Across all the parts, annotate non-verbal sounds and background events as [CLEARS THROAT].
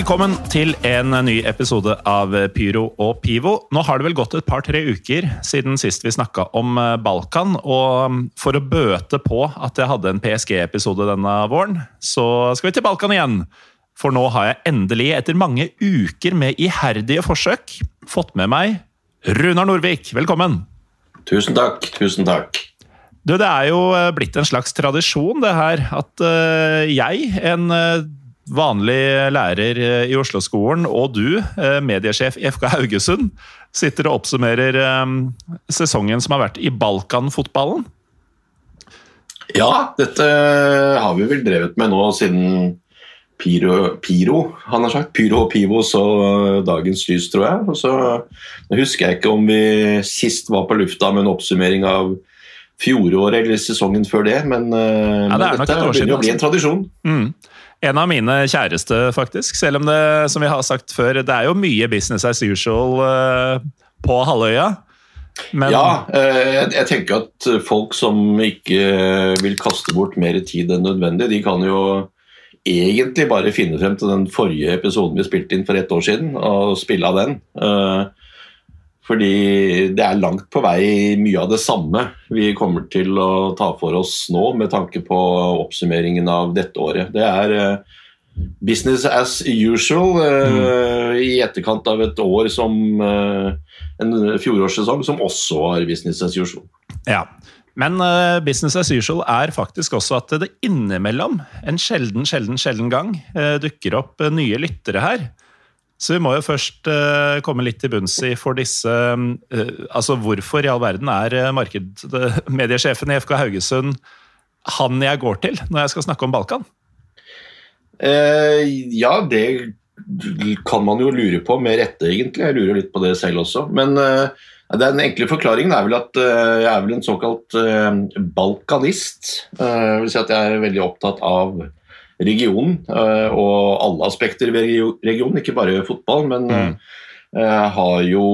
Velkommen til en ny episode av Pyro og Pivo. Nå har det vel gått et par-tre uker siden sist vi snakka om eh, Balkan. Og for å bøte på at jeg hadde en PSG-episode denne våren, så skal vi til Balkan igjen. For nå har jeg endelig, etter mange uker med iherdige forsøk, fått med meg Runar Norvik. Velkommen! Tusen takk, tusen takk. Du, det er jo eh, blitt en slags tradisjon, det her, at eh, jeg, en vanlig lærer eh, i Oslo-skolen, og du, eh, mediesjef i FK Haugesund, sitter og oppsummerer eh, sesongen som har vært i Balkan-fotballen. Ja, dette har vi vel drevet med nå siden Piro, Piro han har sagt. Pyro og Pivo så dagens lys, tror jeg. Og så husker jeg ikke om vi sist var på lufta med en oppsummering av fjoråret eller sesongen før det, men, Ja, det men dette begynner å bli en altså. tradisjon. Mm. En av mine kjæreste, faktisk. Selv om det, som vi har sagt før, det er jo mye business as usual eh, på halvøya. Men Ja, eh, jeg, tenker at folk som ikke vil kaste bort mer tid enn nødvendig, de kan jo egentlig bare finne frem til den forrige episoden vi spilte inn for ett år siden, og spille av den. Eh, Fordi det er langt på vei mye av det samme vi kommer til å ta for oss nå, med tanke på oppsummeringen av dette året. Det er eh, business as usual mm. i etterkant av et år som eh, en fjorårssesong som også var business as usual. Ja. Men uh, business as usual er faktisk også at det innimellom, en sjelden, sjelden, sjelden gang, uh, dukker opp uh, nye lyttere her. Så vi må jo først eh, komme litt til bunns i for disse eh, Altså hvorfor i all verden er eh, eh, mediesjefen i FK Haugesund han jeg går til når jeg skal snakke om Balkan? Eh, ja, det kan man jo lure på, med rette egentlig. Jeg lurer litt på det selv også. Men eh, den enkle forklaringen er vel at eh, jeg er vel en såkalt balkanist. Uh, vil si at jeg er veldig opptatt av regionen eh, og alle aspekter ved regionen, ikke bare fotball. Men mm. jeg har jo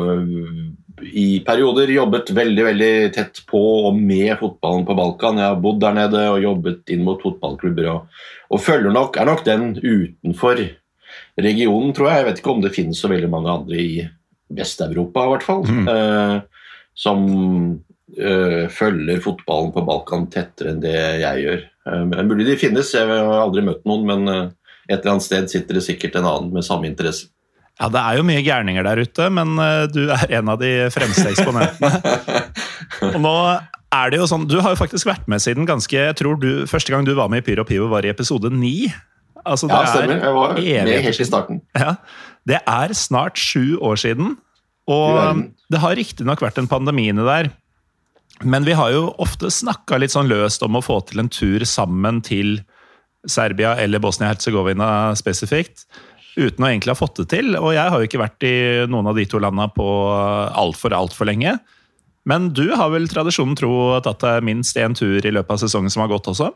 eh, i perioder jobbet veldig veldig tett på og med fotballen på Balkan. Jeg har bodd der nede og jobbet inn mot fotballklubber. Og, og følger nok, er nok den utenfor regionen, tror jeg. Jeg vet ikke om det finnes så veldig mange andre i Vest-Europa, i hvert fall. eh, som eh, følger fotballen på Balkan tettere enn det jeg gjør. Uh, men mulig de finnes, jeg har aldri møtt noen, men eh, et eller annet sted sitter det sikkert en annen med samme interesse. Ja, Det er jo mye gærninger der ute, men eh, du er en av de fremste eksponentene. [LAUGHS] Og nå er det jo sånn, Du har jo faktisk vært med siden ganske jeg tror du, Første gang du var med i Pyro Pivo, var i episode ni. Altså, det Ja, er stemmer. Jeg var med helt i starten. Ja, Det er snart sju år siden. Og det har riktignok vært en pandemi inni der. Men vi har jo ofte snakka litt sånn løst om å få til en tur sammen til Serbia eller Bosnia-Hercegovina spesifikt. Uten å egentlig ha fått det til. Og jeg har jo ikke vært i noen av de to landa på altfor, altfor lenge. Men du har vel tradisjonen tro tatt deg minst én tur i løpet av sesongen som har gått også?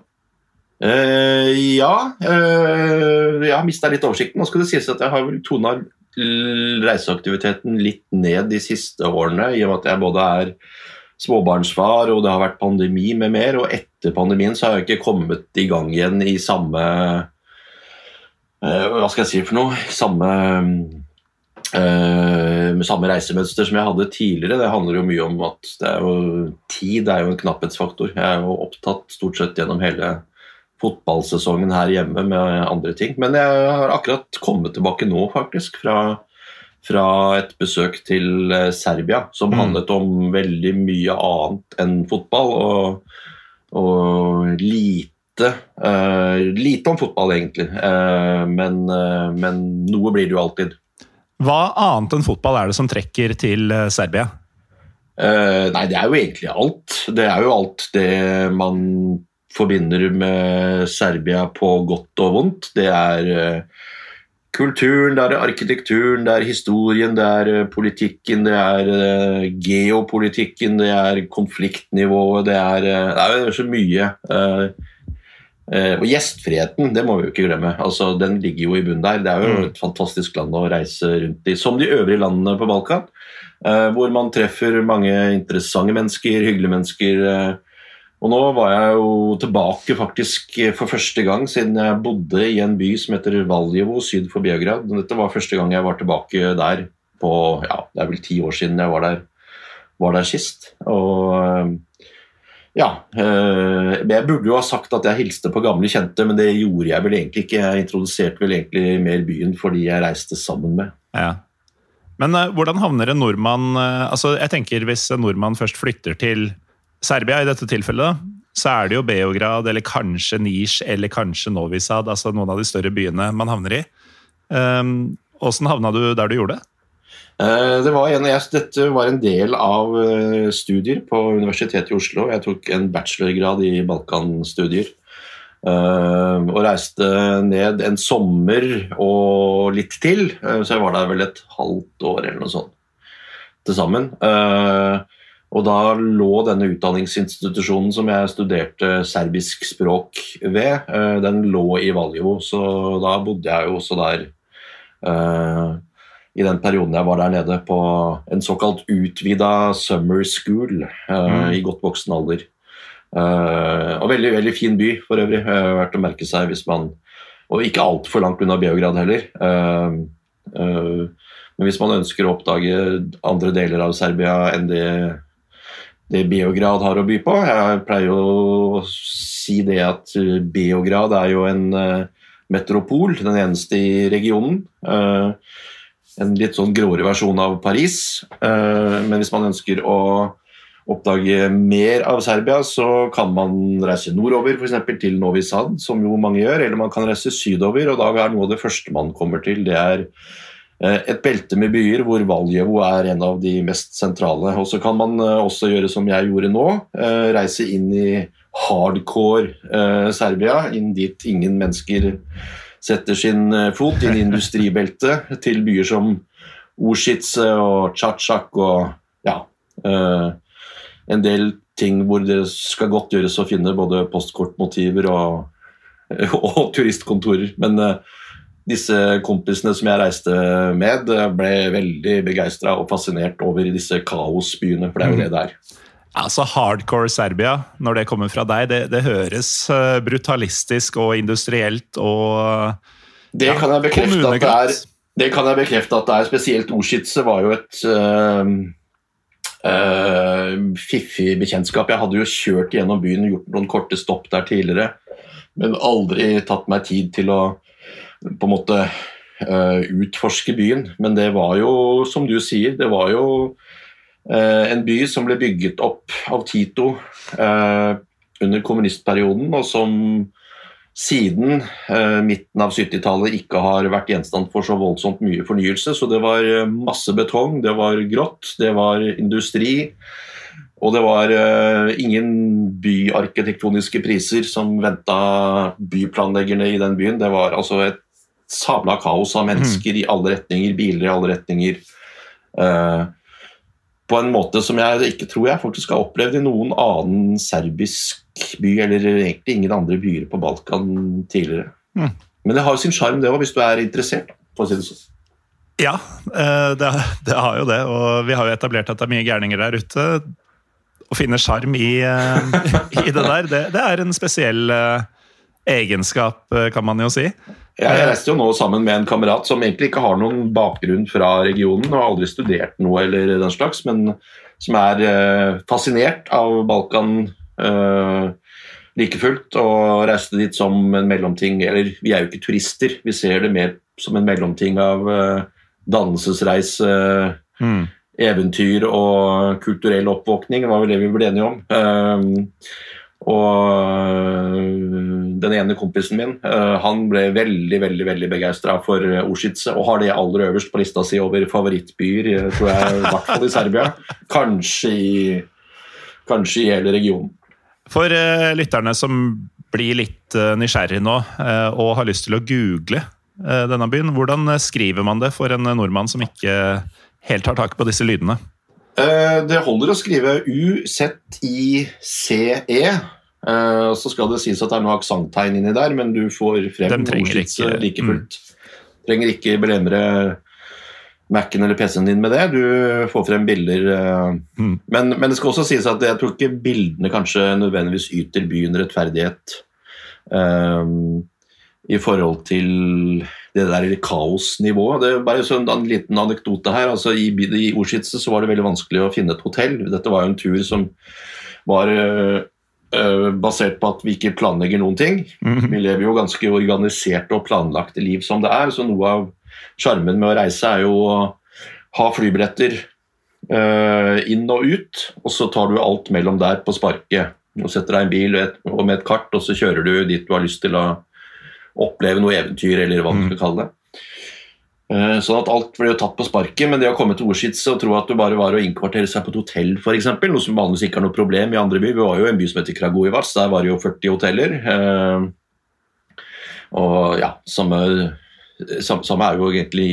Uh, ja, Uh, jeg har mista litt oversikten. Nå skal det sies at jeg har vel tona reiseaktiviteten litt ned de siste årene, i og med at jeg både er småbarnsfar og det har vært pandemi med mer. Og etter pandemien så har jeg ikke kommet i gang igjen i samme eh, Hva skal jeg si for noe? Samme eh, samme reisemønster som jeg hadde tidligere. Det handler jo mye om at det er jo, tid er jo en knapphetsfaktor. Jeg er jo opptatt stort sett gjennom hele fotballsesongen her hjemme med andre ting. Men jeg har akkurat kommet tilbake nå, faktisk, fra, fra et besøk til eh, Serbia, som Mm. handlet om veldig mye annet enn fotball. Og, og lite lite. Uh, lite om fotball, egentlig. Uh, men, uh, men, noe blir det jo alltid. Hva annet enn fotball er det som trekker til Serbia? nei, det er jo egentlig alt. Det er jo alt det man forbinder med Serbia på godt og vondt. Det er kulturen, det er arkitekturen, det er historien, det er eh, politikken, det er uh, geopolitikken, det er konfliktnivået, det er, uh, det er så mye. Og gjestfriheten, det må vi jo ikke glemme. Altså, den ligger jo i bunnen der. Det er jo mm. et fantastisk land å reise rundt i, som de øvrige landene på Balkan. hvor man treffer mange interessante mennesker, hyggelige mennesker og nå var jeg jo tilbake faktisk for første gang siden jeg bodde i en by som heter Valjevo syd for Beograd. Dette var første gang jeg var tilbake der på ja, det er vel ti år siden jeg var der, var der sist. Og ja eh, Jeg burde jo ha sagt at jeg hilste på gamle kjente, men det gjorde jeg vel egentlig ikke. Jeg introduserte vel egentlig mer byen fordi jeg reiste sammen med. Ja. Men hvordan havner en nordmann altså jeg tenker Hvis en nordmann først flytter til Serbia i dette tilfellet, så er det jo Beograd eller kanskje Nish eller kanskje Novi Sad, altså noen av de større byene man havner i. Åssen um, havna du der du gjorde det? Uh, det var en, jeg, dette var en del av uh, studier på Universitetet i Oslo. Jeg tok en bachelorgrad i Balkanstudier. Uh, og reiste ned en sommer og litt til, så jeg var der vel et halvt år eller noe sånt til sammen. Uh, og da lå denne utdanningsinstitusjonen som jeg studerte serbisk språk ved, eh, den lå i Valjevo, så da bodde jeg jo også der uh, i den perioden jeg var der nede, på en såkalt utvida summer school uh, mm. i godt voksen alder. Og veldig, veldig fin by for øvrig, verdt å merke seg hvis man Og ikke altfor langt unna Beograd heller. men hvis man ønsker å oppdage andre deler av Serbia enn det det Beograd har å by på. Jeg pleier å si det at eh, Beograd er jo en eh, metropol, den eneste i regionen. Eh, en litt sånn gråere versjon av Paris. Men hvis man ønsker å oppdage mer av Serbia, så kan man reise nordover, f.eks. til Novi Sad, som jo mange gjør, eller man kan reise sydover, og da er noe av det første man kommer til, det er et belte med byer hvor Valjevo er en av de mest sentrale. Og Så kan man eh, også gjøre som jeg gjorde nå, eh, reise inn i hardcore Serbia, inn dit ingen mennesker setter sin fot, inn i industribeltet, [LAUGHS] til byer som Osjice og Tsjatsjak og ja En del ting hvor det skal godt gjøres å finne både postkortmotiver og, [LAUGHS] og turistkontorer. Men disse kompisene som jeg reiste med, ble veldig begeistra og fascinert over disse kaosbyene, for det er jo det det er. Altså Hardcore Serbia, når det kommer fra deg, det, det høres eh, brutalistisk og industrielt og Det kan bekrefte at det er. Det kan jeg bekrefte at det er. Spesielt Osjice var jo et øh, øh, fiffig bekjentskap. Jeg hadde jo kjørt gjennom byen, gjort noen korte stopp der tidligere, men aldri tatt meg tid til å på en måte uh, utforske byen. Men det var jo, som du sier, det var jo uh, en by som ble bygget opp av Tito uh, under kommunistperioden, og som siden midten av 70-tallet ikke har vært gjenstand for så voldsomt mye fornyelse. Så det var masse betong, det var grått, det var industri. Og det var uh, ingen byarkitektoniske priser som venta byplanleggerne i den byen. Det var altså et sabla kaos av mennesker mm. i alle retninger, biler i alle retninger. Uh, på en måte som jeg ikke tror jeg faktisk har opplevd i noen annen serbisk by, eller egentlig ingen andre byer på Balkan tidligere. Mm. Men det har jo sin sjarm, det òg, hvis du er interessert. for å si det sånn. Ja, eh, det, det, har jo det. Og vi har jo etablert at det er mye gærninger der ute. Å finne sjarm i, eh, [LAUGHS] i, det der, det, det, er en spesiell egenskap, kan man jo si. Jeg reiste jo nå sammen med en kamerat som egentlig ikke har noen bakgrunn fra regionen og har aldri studert noe eller den slags, men som er eh, fascinert av Balkan eh, like fullt, og reiste dit som en mellomting Eller vi er jo ikke turister, vi ser det mer som en mellomting av eh, dannelsesreise, mm. eventyr og kulturell oppvåkning, var vel det vi ble enige om. Og den ene kompisen min eh, han ble veldig veldig, veldig begeistra for uh, og har det aller øverst på lista si over favorittbyer, tror jeg, i hvert fall i Serbia. Kanskje i, kanskje i hele regionen. For uh, lytterne som blir litt uh, nysgjerrig nå og har lyst til å google denne byen, hvordan skriver man det for en nordmann som ikke helt har tak på disse lydene? Det holder å skrive U-Z-I-C-E. Uh, så skal det sies at det er noe aksenttegn inni der, men du får frem ordskitse like mm. fullt. Trenger ikke belemre Mac-en eller PC-en din med det. Du får frem bilder. Mm. men, men, det skal også sies at jeg tror ikke bildene kanskje nødvendigvis yter byen rettferdighet um, i forhold til det der kaosnivået. Det er bare sånn en liten anekdote her. altså I, i Ordskitse så var det veldig vanskelig å finne et hotell. Dette var jo en tur som var øh, basert på at vi ikke planlegger noen ting. Mhm. Vi lever jo ganske organiserte og planlagte liv som det er, så noe av sjarmen med å reise er jo å ha flybilletter øh, inn og ut, og så tar du alt mellom der på sparket. Og setter deg i en bil og med et kart, og så kjører du dit du har lyst til å oppleve noe eventyr, eller hva du skal mhm. kalle det. Sånn at alt ble jo tatt på sparket, men det å komme til Orsitz og tro at du bare var å innkvartere seg på et hotell, f.eks., noe som vanligvis ikke er noe problem i andre byer Vi var jo i en by som heter Kragujevac, der var det jo 40 hoteller. Eh, og ja, samme, samme er jo egentlig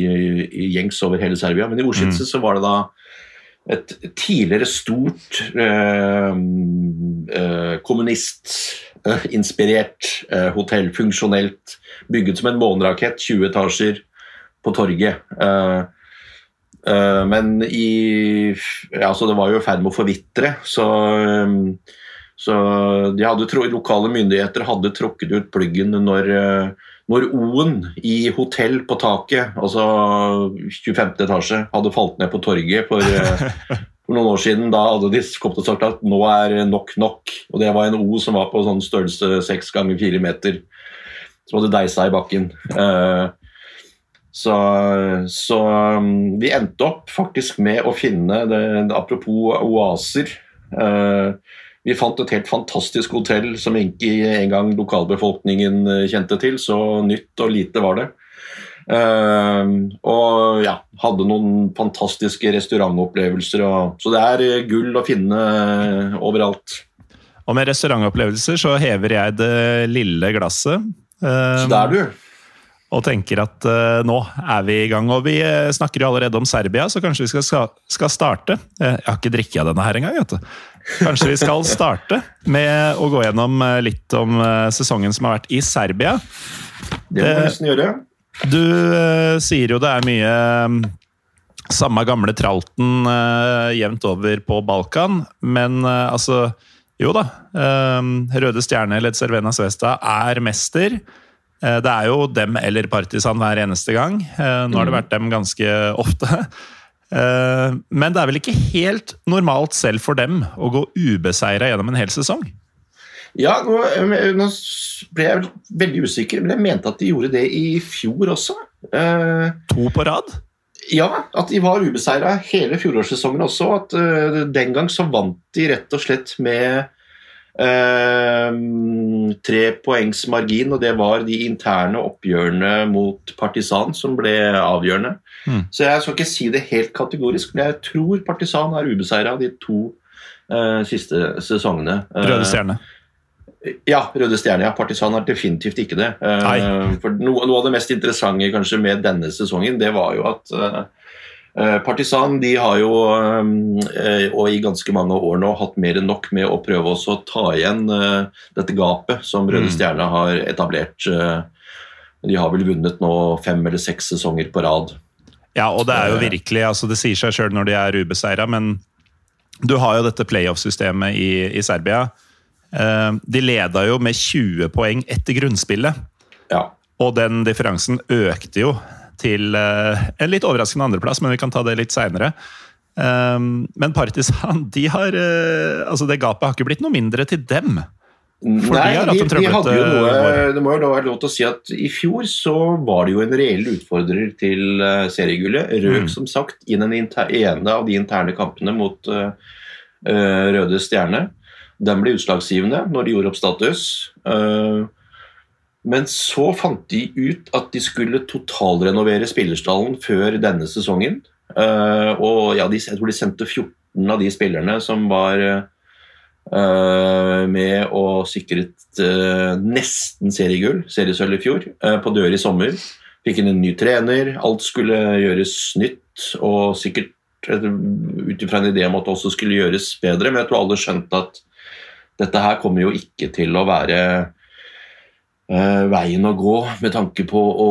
gjengs over hele Serbia, men i Orsitz mm. så var det da et tidligere stort eh, eh, kommunistinspirert eh, hotell, funksjonelt, bygget som en månerakett, 20 etasjer på torget. Uh, men i ja, så Det var jo i ferd med å forvitre, så, så de hadde, lokale myndigheter hadde trukket ut pluggen når, når O-en i hotell på taket, altså 25. etasje, hadde falt ned på torget for, [LAUGHS] for noen år siden. Da hadde de kommet og sagt at nå er nok nok. Og det var en O som var på sånn størrelse seks ganger fire meter, som hadde deisa i bakken. Uh, så, så, um, vi endte opp faktisk med å finne det, Apropos oaser. Uh, vi fant et helt fantastisk hotell som ikke engang lokalbefolkningen uh, kjente til. Så nytt og lite var det. Uh, og ja, hadde noen fantastiske restaurantopplevelser. Og, så det er uh, gull å finne uh, overalt. Og med restaurantopplevelser så hever jeg det lille glasset. så det er du og tenker at uh, nå er vi i gang. Og vi uh, snakker jo allerede om Serbia, så kanskje vi skal, skal starte. Uh, jeg har ikke drikket av denne her engang. vet du. Kanskje vi skal starte med å gå gjennom litt om sesongen som har vært i Serbia. Det må vi nesten gjøre. Du sier jo det er mye um, samme gamle tralten jevnt over på Balkan, men altså Jo da. Røde Stjerne, Led Cervena Svesta, er mester. Eh, det er jo dem eller Partisan hver eneste gang. Eh, nå har det mm. vært dem ganske ofte. Eh, men det er vel ikke helt normalt selv for dem å gå ubeseira gjennom en hel sesong? Ja, nå, nå, ble jeg veldig usikker, men jeg mente at de gjorde det i fjor også. To på rad? Ja, at de var ubeseira hele fjorårssesongen også. At den gang så vant de rett og slett med Uh, tre poengs margin, og det var de interne oppgjørene mot Partisan som ble avgjørende. Mm. Så jeg skal ikke si det helt kategorisk, men jeg tror Partisan er ubeseira de to uh, siste sesongene. Uh, Røde Stjerne? Ja, Røde Stjerne. ja, Partisan er definitivt ikke det. for noe, noe, av det mest interessante kanskje med denne sesongen, det var jo at Eh, Partisan de har jo, eh, og i ganske mange år nå, hatt mer enn nok med å prøve å ta igjen eh, dette gapet som Røde mm. Stjerne har etablert. De har vel vunnet nå fem eller seks sesonger på rad. Ja, og det er jo virkelig altså Det sier seg sjøl når de er ubeseira, men du har jo dette playoff-systemet i, i, Serbia. De leda jo med 20 poeng etter grunnspillet. Ja. Og den differansen økte jo til eh, en litt overraskende andreplass, men vi kan ta det litt seinere. Um, men Partisan, [LAUGHS] de har eh, altså det gapet har ikke blitt noe mindre til dem. For Nei, de, de, de hadde jo noe, Det må jo da være lov til å si at i fjor så var det jo en reell utfordrer til seriegullet. Røk mm. som sagt inn en ene av de interne kampene mot uh, Røde Stjerne. Den ble utslagsgivende når de gjorde opp status. Uh, men så fant de ut at de skulle totalrenovere spillerstallen før denne sesongen. Eh, og ja, jeg tror de sendte 14 av de spillerne som var eh, med og sikret eh, nesten seriegull, seriesølv i fjor, eh, på dør i sommer. Fikk inn en ny trener, alt skulle gjøres nytt, og sikkert eh, ut ifra en idé om at det også skulle gjøres bedre, men jeg tror alle skjønte at dette her kommer jo ikke til å være Uh, veien å gå med tanke på å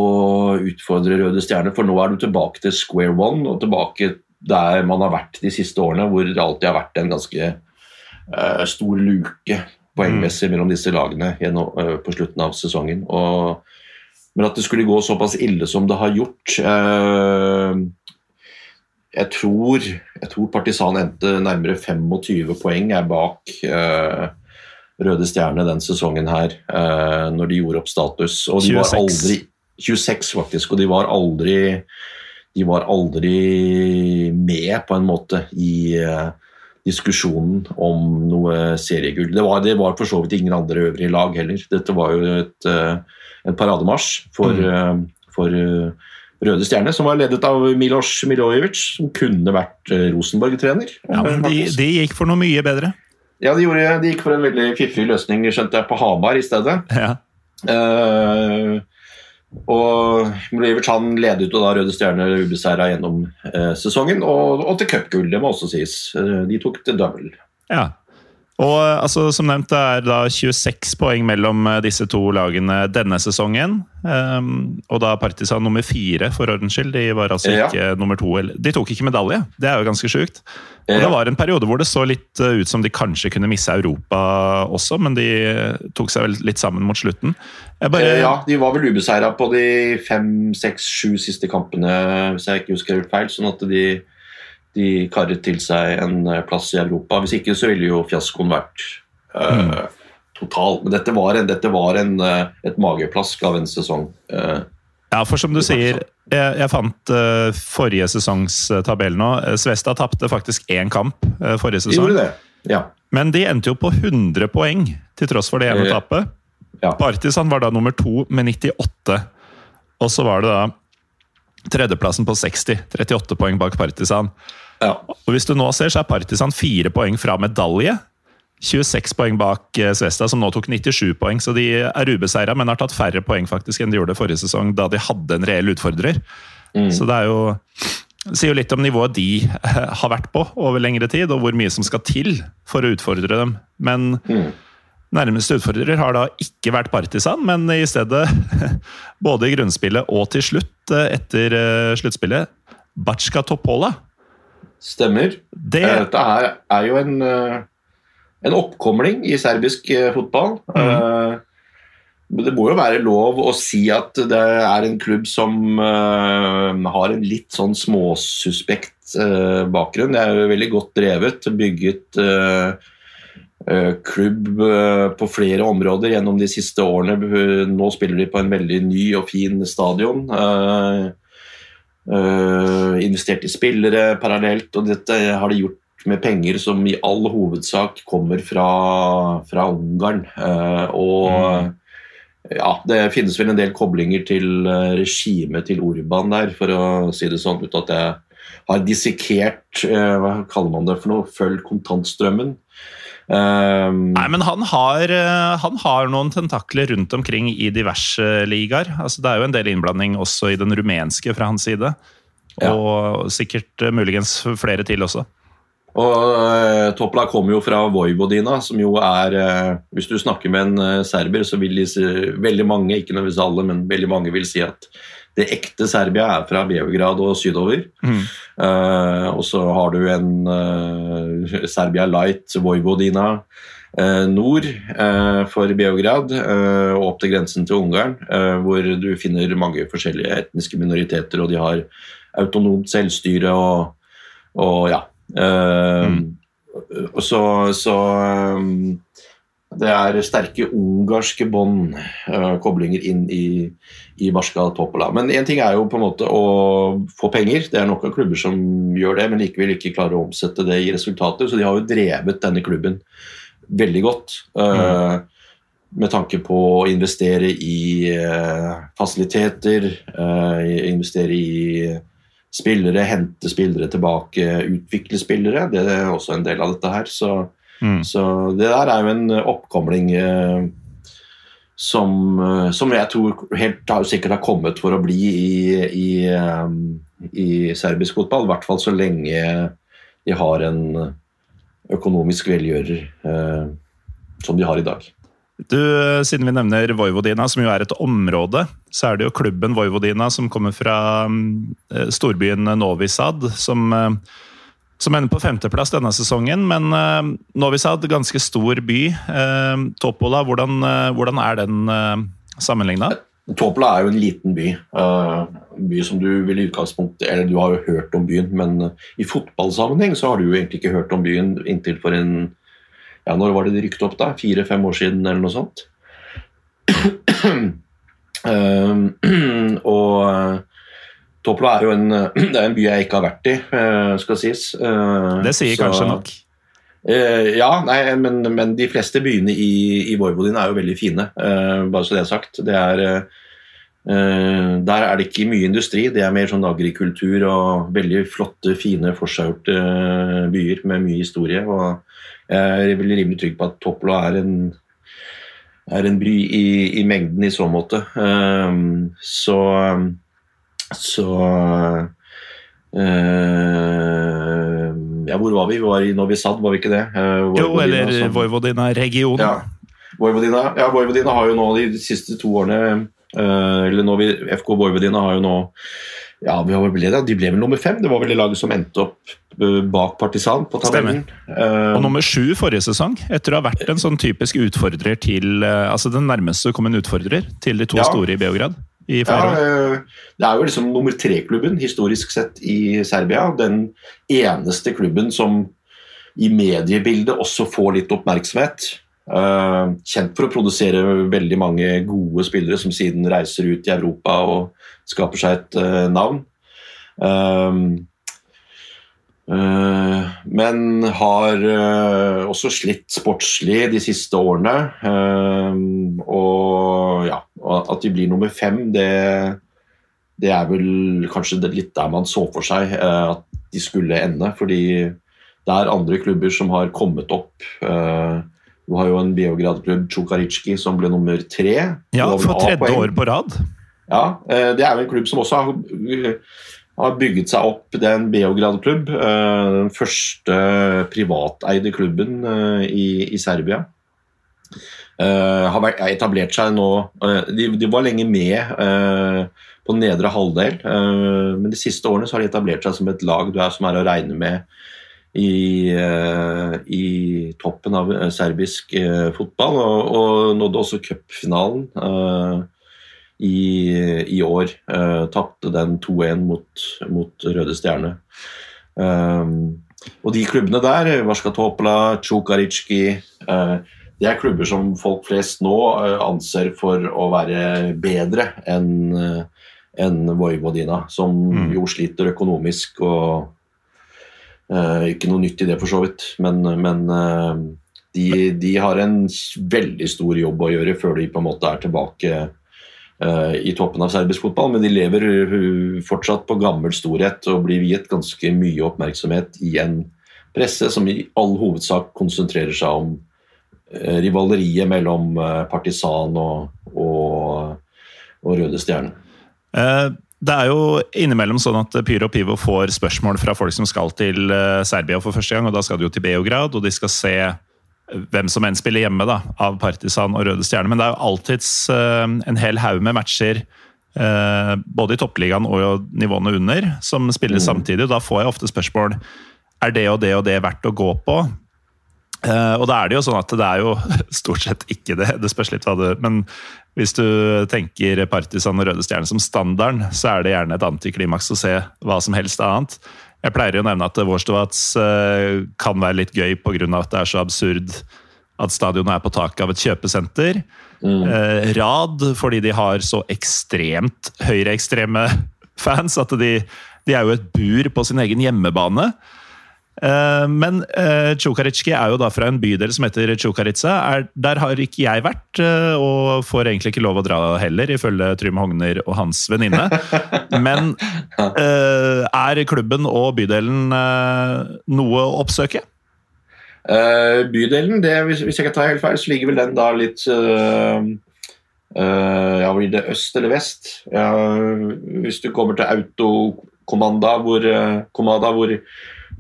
utfordre Røde Stjerne, for nå er du tilbake til square one og tilbake der man har vært de siste årene, hvor det alltid har vært en ganske uh, stor luke poengmessig mellom disse lagene gjennom, uh, på slutten av sesongen. Og, men at det skulle gå såpass ille som det har gjort jeg tror, jeg tror Partisan endte nærmere 25 poeng er bak eh, Røde Stjerne den sesongen her, eh, når de gjorde opp status. Og de 26. var aldri 26, faktisk. Og de var aldri De var aldri med, på en måte, i eh, diskusjonen om noe seriegull. Det var, det var for så vidt ingen andre øvrige lag heller. Dette var jo et, eh, en parademarsj for, eh, for eh, Røde Stjerne, som var ledet av Milos Milojevic, som kunne vært eh, Rosenborg-trener. Ja, men de, de gikk for noe mye bedre. Ja, de, gjorde, de gikk for en veldig fiffig løsning, skjønte jeg, på Hamar i stedet. Ja. Uh, og Milojevic han ledet jo da Røde Stjerne ubeseira gjennom uh, sesongen, og, og til cupgull, det må også sies. Uh, de tok til double. Ja. Og eh, altså, som nevnt, det er da 26 poeng mellom eh, disse to lagene denne sesongen. Um, og da Partisan nummer fire, for ordens skyld. De var altså Ja. ikke nummer to. De tok ikke medalje, det er jo ganske sjukt. Og Ja. det var en periode hvor det så litt eh, ut som de kanskje kunne misse Europa også, men de eh, tok seg vel litt sammen mot slutten. Bare, Eh, ja, de var vel ubeseira på de fem, seks, sju siste kampene, hvis jeg ikke husker helt feil. Sånn at de, de karret til seg en eh, plass i Europa. Hvis ikke så ville jo fiaskoen vært eh, total. Men dette var, en, dette var en, uh, et mageplask av en sesong. Uh, Ja, for som du sier, jeg, jeg fant forrige sesongs tabell nå. Svesta tapte faktisk én kamp forrige sesong. gjorde det. Ja. Men de endte jo på 100 poeng, til tross for det ene tapet. ja. Partisan var da nummer to med 98. Og så var det da tredjeplassen på 60. 38 poeng bak Partisan. Ja. Og hvis du nå ser, så er Partisan fire poeng fra medalje. 26 poeng bak eh, Svesta, som nå tok 97 poeng. Så de er ubeseira, men har tatt færre poeng faktisk enn de gjorde forrige sesong, da de hadde en reell utfordrer. Mm. Så det er jo det sier jo litt om nivået de eh, har vært på over lengre tid, og hvor mye som skal til for å utfordre dem. Men Mm. nærmeste utfordrer har da ikke vært Partisan, men i stedet, [LAUGHS] både i grunnspillet og til slutt, eh, etter sluttspillet, Batska Topola. Stemmer. Det Eh, Dette er, er jo en, eh, en oppkomling i serbisk eh, fotball. Mm. Det må jo være lov å si at det er en klubb som har en litt sånn småsuspekt bakgrunn. Det er jo veldig godt drevet, bygget klubb på flere områder gjennom de siste årene. Nå spiller de på en veldig ny og fin stadion. Investert i spillere parallelt, og dette har de gjort med penger som i all hovedsak kommer fra, fra Ungarn. Eh, og ja, det finnes vel en del koblinger til eh, regimet til Orban der, for å si det sånn, uten at jeg har dissekert eh, Hva kaller man det for noe? Følg kontantstrømmen. Eh, Nei, men han har, eh, han har noen tentakler rundt omkring i diverse ligaer. Altså, det er jo en del innblanding også i den rumenske fra hans side. Ja. Og sikkert eh, muligens flere til også. Og uh, Topla kommer jo fra Vojvodina, som jo er eh, Hvis du snakker med en eh, serber, så vil de si, veldig mange, ikke nødvendigvis alle, men veldig mange vil si at det ekte Serbia er fra Beograd og sydover. Mm. Eh, og så har du en eh, Serbia Light Vojvodina eh, nord for Beograd og opp til grensen til Ungarn, hvor du finner mange forskjellige etniske minoriteter, og de har autonomt selvstyre og, og ja. Og Så, så eh, det er sterke ungarske bånd, eh, koblinger inn i, i Barska Topola. Men én ting er jo på en måte å få penger, det er nok av klubber som gjør det, men likevel ikke klarer å omsette det i resultater. Så de har jo drevet denne klubben veldig godt. Eh, med tanke på å investere i fasiliteter, investere i spillere, hente spillere tilbake, utvikle spillere. Det er også en del av dette her. Så, mm. så det der er jo en oppkomling som, som, jeg tror helt sikkert har kommet for å bli i, i, i serbisk fotball. I hvert fall så lenge de har en økonomisk velgjører eh, som de har i dag. Du, Siden vi nevner Vojvodina, som jo er et område, så er det jo klubben Vojvodina som kommer fra eh, storbyen Novi Sad, som, eh, som ender på femteplass denne sesongen. Men uh, Novi Sad, ganske stor by. Topola, hvordan, hvordan er den sammenligna? Topola er jo en liten by. En by som du vil i utgangspunktet Eller du har jo hørt om byen, men i fotballsammenheng så har du jo egentlig ikke hørt om byen inntil for en ja, Når var det de rykket opp, da? Fire-fem år siden, eller noe sånt? uh, [CLEARS THROAT] [CLEARS THROAT] og Toplo er jo en, [CLEARS THROAT] det er en by jeg ikke har vært i, uh, skal sies. Uh, det sier så, kanskje nok? ja, nei, men, men, de fleste byene i, i Vojvodina er jo veldig fine, bare så det er sagt. Det er der er det ikke mye industri, det er mer sånn agrikultur og veldig flotte, fine, forseggjorte byer med mye historie. og jeg er veldig rimelig trygg på at Toplo er en, er en by i, i, mengden i så måte. Så så uh, Ja, hvor var vi? Vi var i Novi Sad, var vi ikke det? Uh, jo, eller Vojvodina-regionen. Ja. Vojvodina, ja, Vojvodina har jo nå de siste to årene uh, eller vi, FK Vojvodina har jo nå ja, ble, de ble vel nummer fem. Det var vel det laget som endte opp eh, bak Partisan på tabellen. Uh, og nummer sju forrige sesong, etter å ha vært en sånn typisk utfordrer til Altså den nærmeste kom en utfordrer til de to ja. store i Beograd. I ja, det er jo liksom nummer tre-klubben historisk sett i Serbia. Den eneste klubben som i mediebildet også får litt oppmerksomhet. Uh, kjent for å produsere veldig mange gode spillere som siden reiser ut i Europa og skaper seg et uh, navn. Uh, men har uh, også slitt sportslig de siste årene. Um, og ja, at de blir nummer fem, det, det er vel kanskje litt der man så for seg at de skulle ende. Fordi det er andre klubber som har kommet opp. Du har jo en Beograd-klubb, Tsjukaritsjki, som ble nummer tre. Ja, for tredje år på rad. Ja, eh, det er jo en klubb som også har, har bygget seg opp. Det er en Beograd-klubb. Eh, den første privateide klubben eh, i, i Serbia. Har etablert seg nå De, de var lenge med på nedre halvdel, men de siste årene har de etablert seg som et lag du er, som er å regne med i, i toppen av serbisk fotball, og, og nådde også cupfinalen i, i år. Uh, Tapte den 2-1 mot, mot, Røde Stjerne. Um, og de klubbene der, Varska Topla, Tsjukaritsjki uh, det er klubber som folk flest nå uh, anser for å være bedre enn en Vojvodina, som mm. jo sliter økonomisk og Ikke noe nytt i det, for så vidt, men, men de, de, har en veldig stor jobb å gjøre før de på en måte er tilbake Eh, i toppen av serbisk fotball, men de lever eh, fortsatt på gammel storhet og blir viet ganske mye oppmerksomhet i en presse som i all hovedsak konsentrerer seg om eh, rivaleriet mellom partisan og, og, og Røde Stjerne. Det er jo innimellom sånn at Pyro Pivo får spørsmål fra folk som skal til Serbia for første gang. og Da skal de jo til Beograd, og de skal se hvem som enn spiller hjemme da, av Partisan og Røde Stjerne. Men det er jo alltids uh, en hel haug med matcher, uh, både i toppligaen og nivåene under, som spiller mm. samtidig. og Da får jeg ofte spørsmål er det og det og det verdt å gå på. Uh, og da er det jo sånn at det er jo [LAUGHS] stort sett ikke det. Det spørs litt hva du Men hvis du tenker Partisan og Røde Stjerne som standarden, så er det gjerne et antiklimaks å se hva som helst annet. Jeg pleier å nevne at Worstovats eh, kan være litt gøy pga. at det er så absurd at stadionet er på taket av et kjøpesenter. Mm. Eh, rad fordi de har så ekstremt høyreekstreme fans at de, de, er jo et bur på sin egen hjemmebane. Eh, men uh, er jo da fra en bydel som heter. Er, der har ikke jeg vært, uh, og får egentlig ikke lov å dra heller, ifølge Trym Hogner og hans venninne. [LAUGHS] Men er klubben og bydelen noe å oppsøke? bydelen, det, hvis, hvis, jeg ikke tar helt feil, så ligger vel den da litt Ja, blir det øst eller vest? Ja, hvis du kommer til Autokommanda, hvor, Komada, hvor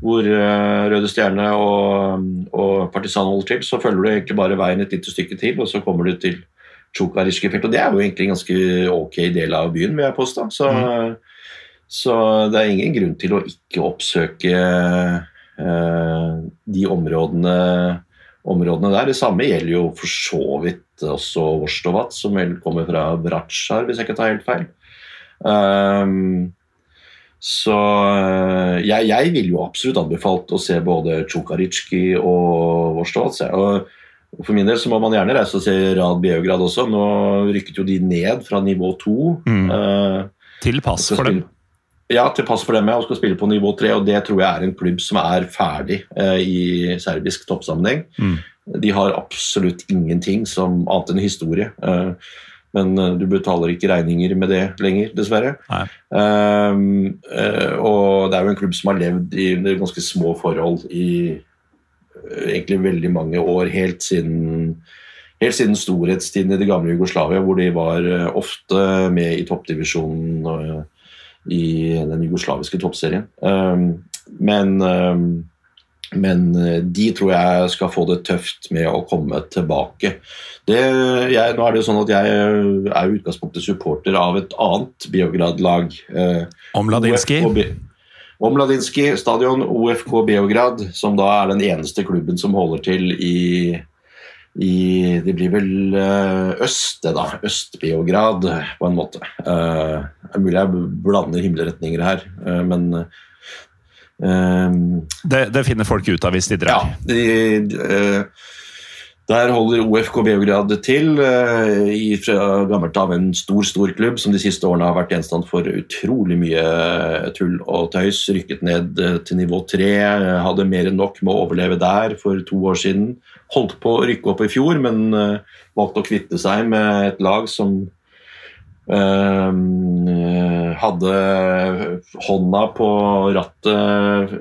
hvor uh, Røde Stjerne og, og Partisan holder til, så følger du egentlig bare veien et lite stykke til, og så kommer du til Tsjukariskefelt. Og det er jo egentlig en ganske ok del av byen, vil jeg påstå. Så, mm. så, det er ingen grunn til å ikke oppsøke eh, de områdene, områdene, der. Det samme gjelder jo for så vidt også Vorstovat, som vel kommer fra Bratsjar, hvis jeg ikke tar helt feil. Um, så eh, jeg, jeg ville jo absolutt anbefalt å se både Tsjukaritski og Vorstov. Og for min del så må man gjerne reise og se Rad Beograd også. Nå rykket jo de ned fra nivå to. Mm. Uh, til pass for dem? Ja, til pass for dem, ja, og skal spille på nivå tre. Og det tror jeg er en klubb som er ferdig uh, i serbisk toppsammenheng. Mm. De har absolutt ingenting som annet enn historie. Uh, men uh, du betaler ikke regninger med det lenger, dessverre. Um, og det er jo en klubb som har levd i ganske små forhold i uh, egentlig veldig mange år, helt siden, helt siden storhetstiden i det gamle Jugoslavia, hvor de var ofte med i toppdivisjonen i den jugoslaviske toppserien. Um, men um, men eh, de tror jeg skal få det tøft med å komme tilbake. Det, jeg, nå er det jo sånn at jeg er i utgangspunktet supporter av et annet Beograd-lag. Eh, Omladinski? Omladinski stadion, OFK Beograd, som da er den eneste klubben som holder til i, i Det blir vel eh, øst, det da. Øst-Beograd, på en måte. Eh, det er mulig jeg blander himmelretninger her, eh, men Um, det, det, finner folk ut av hvis de drar? Ja. De, de, der holder OFK Beograd til, uh, i, fra gammelt av en stor stor klubb som de siste årene har vært gjenstand for utrolig mye tull og tøys. Rykket ned til nivå tre, hadde mer enn nok med å overleve der for to år siden. Holdt på å rykke opp i fjor, men valgte å kvitte seg med et lag som hadde hånda på rattet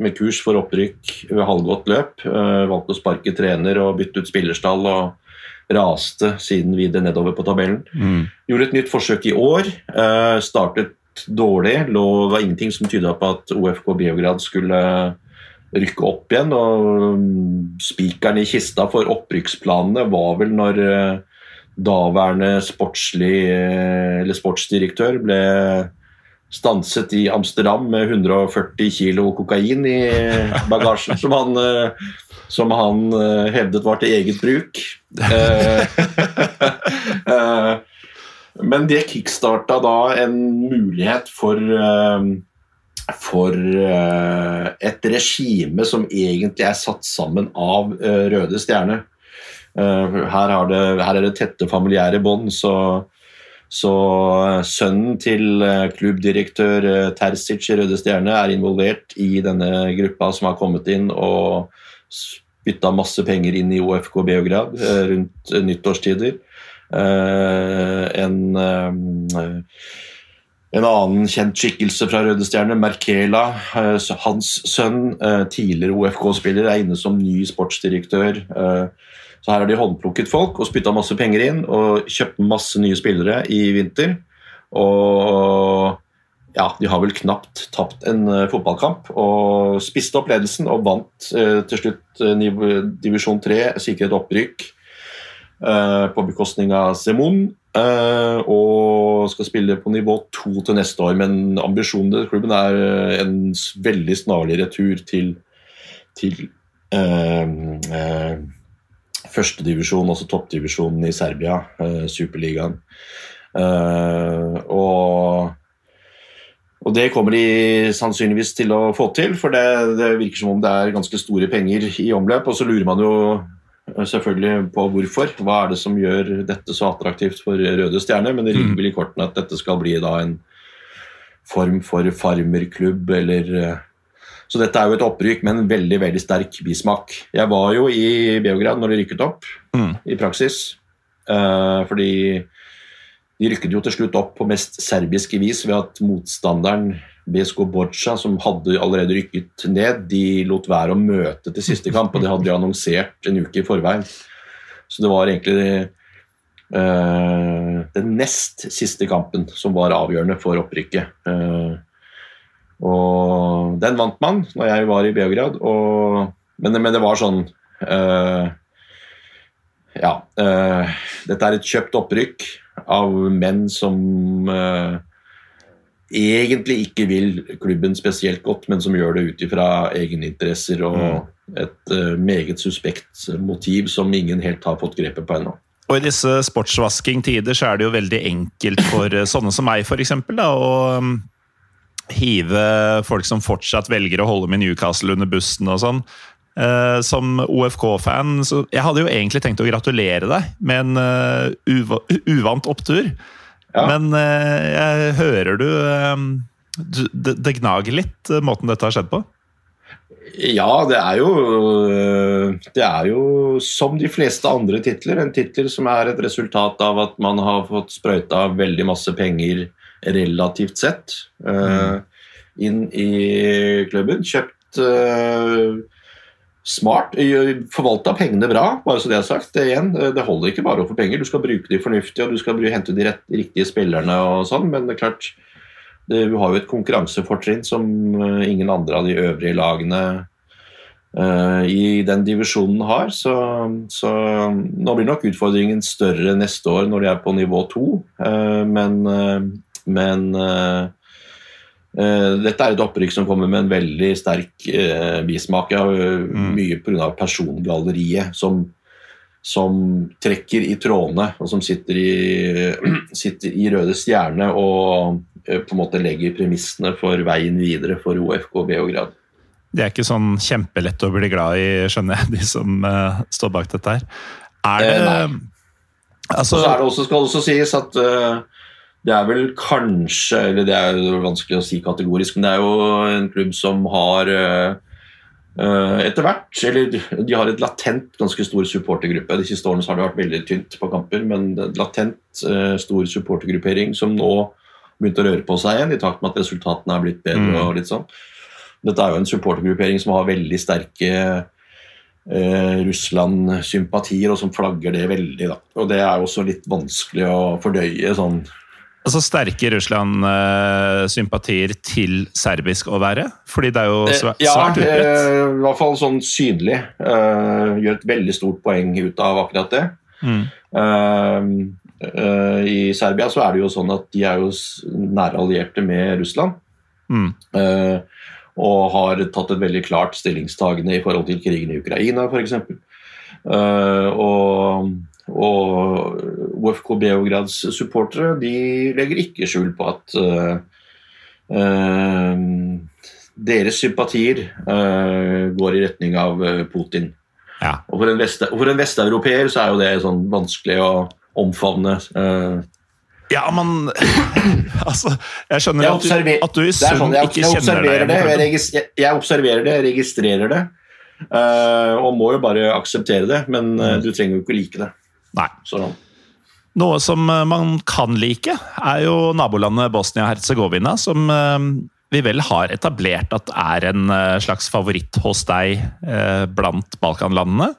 med kurs for opprykk ved halvgått løp. Eh, valgte å sparke trener og bytte ut spillerstall og raste siden videre nedover på tabellen. Mm. Gjorde et nytt forsøk i år. Eh, startet dårlig. Lå, var ingenting som tyda på at OFK Beograd skulle rykke opp igjen. og mm, Spikeren i kista for opprykksplanene var vel når eh, daværende eller sportsdirektør ble stanset i Amsterdam med 140 kilo kokain i bagasjen, som han, som han eh, hevdet var til eget bruk. Eh, [LAUGHS] eh, men det kickstarta da en mulighet for, for et regime som egentlig er satt sammen av Røde Stjerne. Eh, her, det, her, er det tette familiære bånd, så, så, sønnen til eh, klubbdirektør eh, Terzic i Røde Stjerne er involvert i denne gruppa som har kommet inn og bytta masse penger inn i OFK Beograd rundt nyttårstider. En en annen kjent skikkelse fra Røde Stjerne, Merkela, hans sønn, tidligere OFK-spiller, er inne som ny sportsdirektør. Så her har de håndplukket folk og spytta masse penger inn og kjøpt masse nye spillere i vinter. Og ja, de har vel knapt tapt en fotballkamp og spiste opp ledelsen og vant til slutt divisjon 3, sikret opprykk på bekostning av Semon. Og skal spille på nivå 2 til neste år, men ambisjonen til klubben er en veldig snarlig retur til, til førstedivisjon, altså toppdivisjonen i Serbia, eh, Superligaen. Uh, og, og, det kommer de sannsynligvis til å få til, for det, det, virker som om det er ganske store penger i omløp. Og så lurer man jo eh, selvfølgelig på hvorfor. Hva er det som gjør dette så attraktivt for Røde Stjerner? Men det ligger mm. vel i kortene at dette skal bli da en form for farmerklubb eller Så dette er jo et opprykk med en veldig veldig sterk bismak. Jeg var jo i Beograd når de rykket opp, Mm. i praksis. Eh, fordi de rykket jo til slutt opp på mest serbiske vis ved at motstanderen BSK Borca, som hadde allerede rykket ned, de lot være å møte til siste kamp, og det hadde de annonsert en uke i forveien. Så det var egentlig uh, den nest siste kampen som var avgjørende for opprykket. Uh, og den vant man når jeg var i Beograd, og, men, men det var sånn uh, Ja. dette er et kjøpt opprykk av menn som egentlig ikke vil klubben spesielt godt, men som gjør det ut ifra egeninteresser og et uh, meget suspekt motiv som ingen helt har fått grepet på ennå. Og i disse sportsvasking-tider så er det jo veldig enkelt for eh, sånne som meg, for eksempel, da, å um, hive folk som fortsatt velger å holde med Newcastle under bussen og sånn. Uh, som OFK-fan, så jeg hadde jo egentlig tenkt å gratulere deg med en uh, uva uvant opptur. Ja. Men eh, jeg hører du, eh, du det, det gnager litt, eh, måten dette har skjedd på. Ja, det er jo Det er jo som de fleste andre titler, en tittel som er et resultat av at man har fått sprøyta veldig masse penger relativt sett eh, inn i klubben. Kjøpt eh, smart, forvalta pengene bra, bare så det er sagt. Det, igjen, det holder ikke bare å få penger, du skal bruke de fornuftige, og du skal hente de rett, riktige spillerne og sånn, men det er klart det, vi har jo et konkurransefortrinn som eh, ingen andre av de øvrige lagene uh, i den divisjonen har. Så, så nå blir nok utfordringen større neste år når de er på nivå to. uh, men uh, men eh, eh, dette er et opprykk som kommer med en veldig sterk eh, bismak. Ja, Mm. Mye pga. persongalleriet som, som trekker i trådene, og som sitter i, [CLEARS THROAT] sitter i Røde Stjerne og eh, på en måte legger premissene for veien videre for OFK Beograd. De er ikke sånn kjempelett å bli glad i, skjønner jeg, [LAUGHS] de som eh, står bak dette her. Er det Eh. Altså, Og så er det også, skal det også sies at eh, det er vel kanskje Eller det er jo vanskelig å si kategorisk, men det er jo en klubb som har eh, eh, etter hvert Eller de har et latent ganske stor supportergruppe. De siste årene har det vært veldig tynt på kamper, men latent eh, stor supportergruppering som nå begynte å røre på seg igjen, i takt med at resultatene er blitt bedre. Mm. og litt sånn. Dette er jo en supportergruppering som har veldig sterke eh, Russland-sympatier, og som flagger det veldig. Da. Og det er også litt vanskelig å fordøye sånn altså sterke Russland-sympatier til serbisk å være? Fordi det er jo svært, Eh, ja, svært utbredt. eh, i hvert fall sånn synlig. Eh, gjør et veldig stort poeng ut av akkurat det. Mm. I Serbia så er det jo sånn at de er jo nære allierte med Russland. Mm. og har tatt et veldig klart stillingstagende i forhold til krigen i Ukraina, f.eks. Uh, og, og OFK Beograds supportere de legger ikke skjul på at eh, eh, deres sympatier eh, går i retning av Putin. Ja. Og for en, vest, og for en vesteuropeer så er jo det sånn vanskelig å omfavne. Ja, men [CLEARS THROAT] Altså, jeg skjønner Jeg at, du, at du i er sum sånn, jeg, ikke jeg kjenner deg det, jeg, jeg, jeg observerer det, jeg registrerer det. uh, og må jo bare akseptere det, men uh, du trenger jo ikke like det. Nei. Noe som eh, man kan like, er jo nabolandet Bosnia-Hercegovina, som eh, vi vel har etablert at er en eh, slags favoritt hos deg blant Balkanlandene.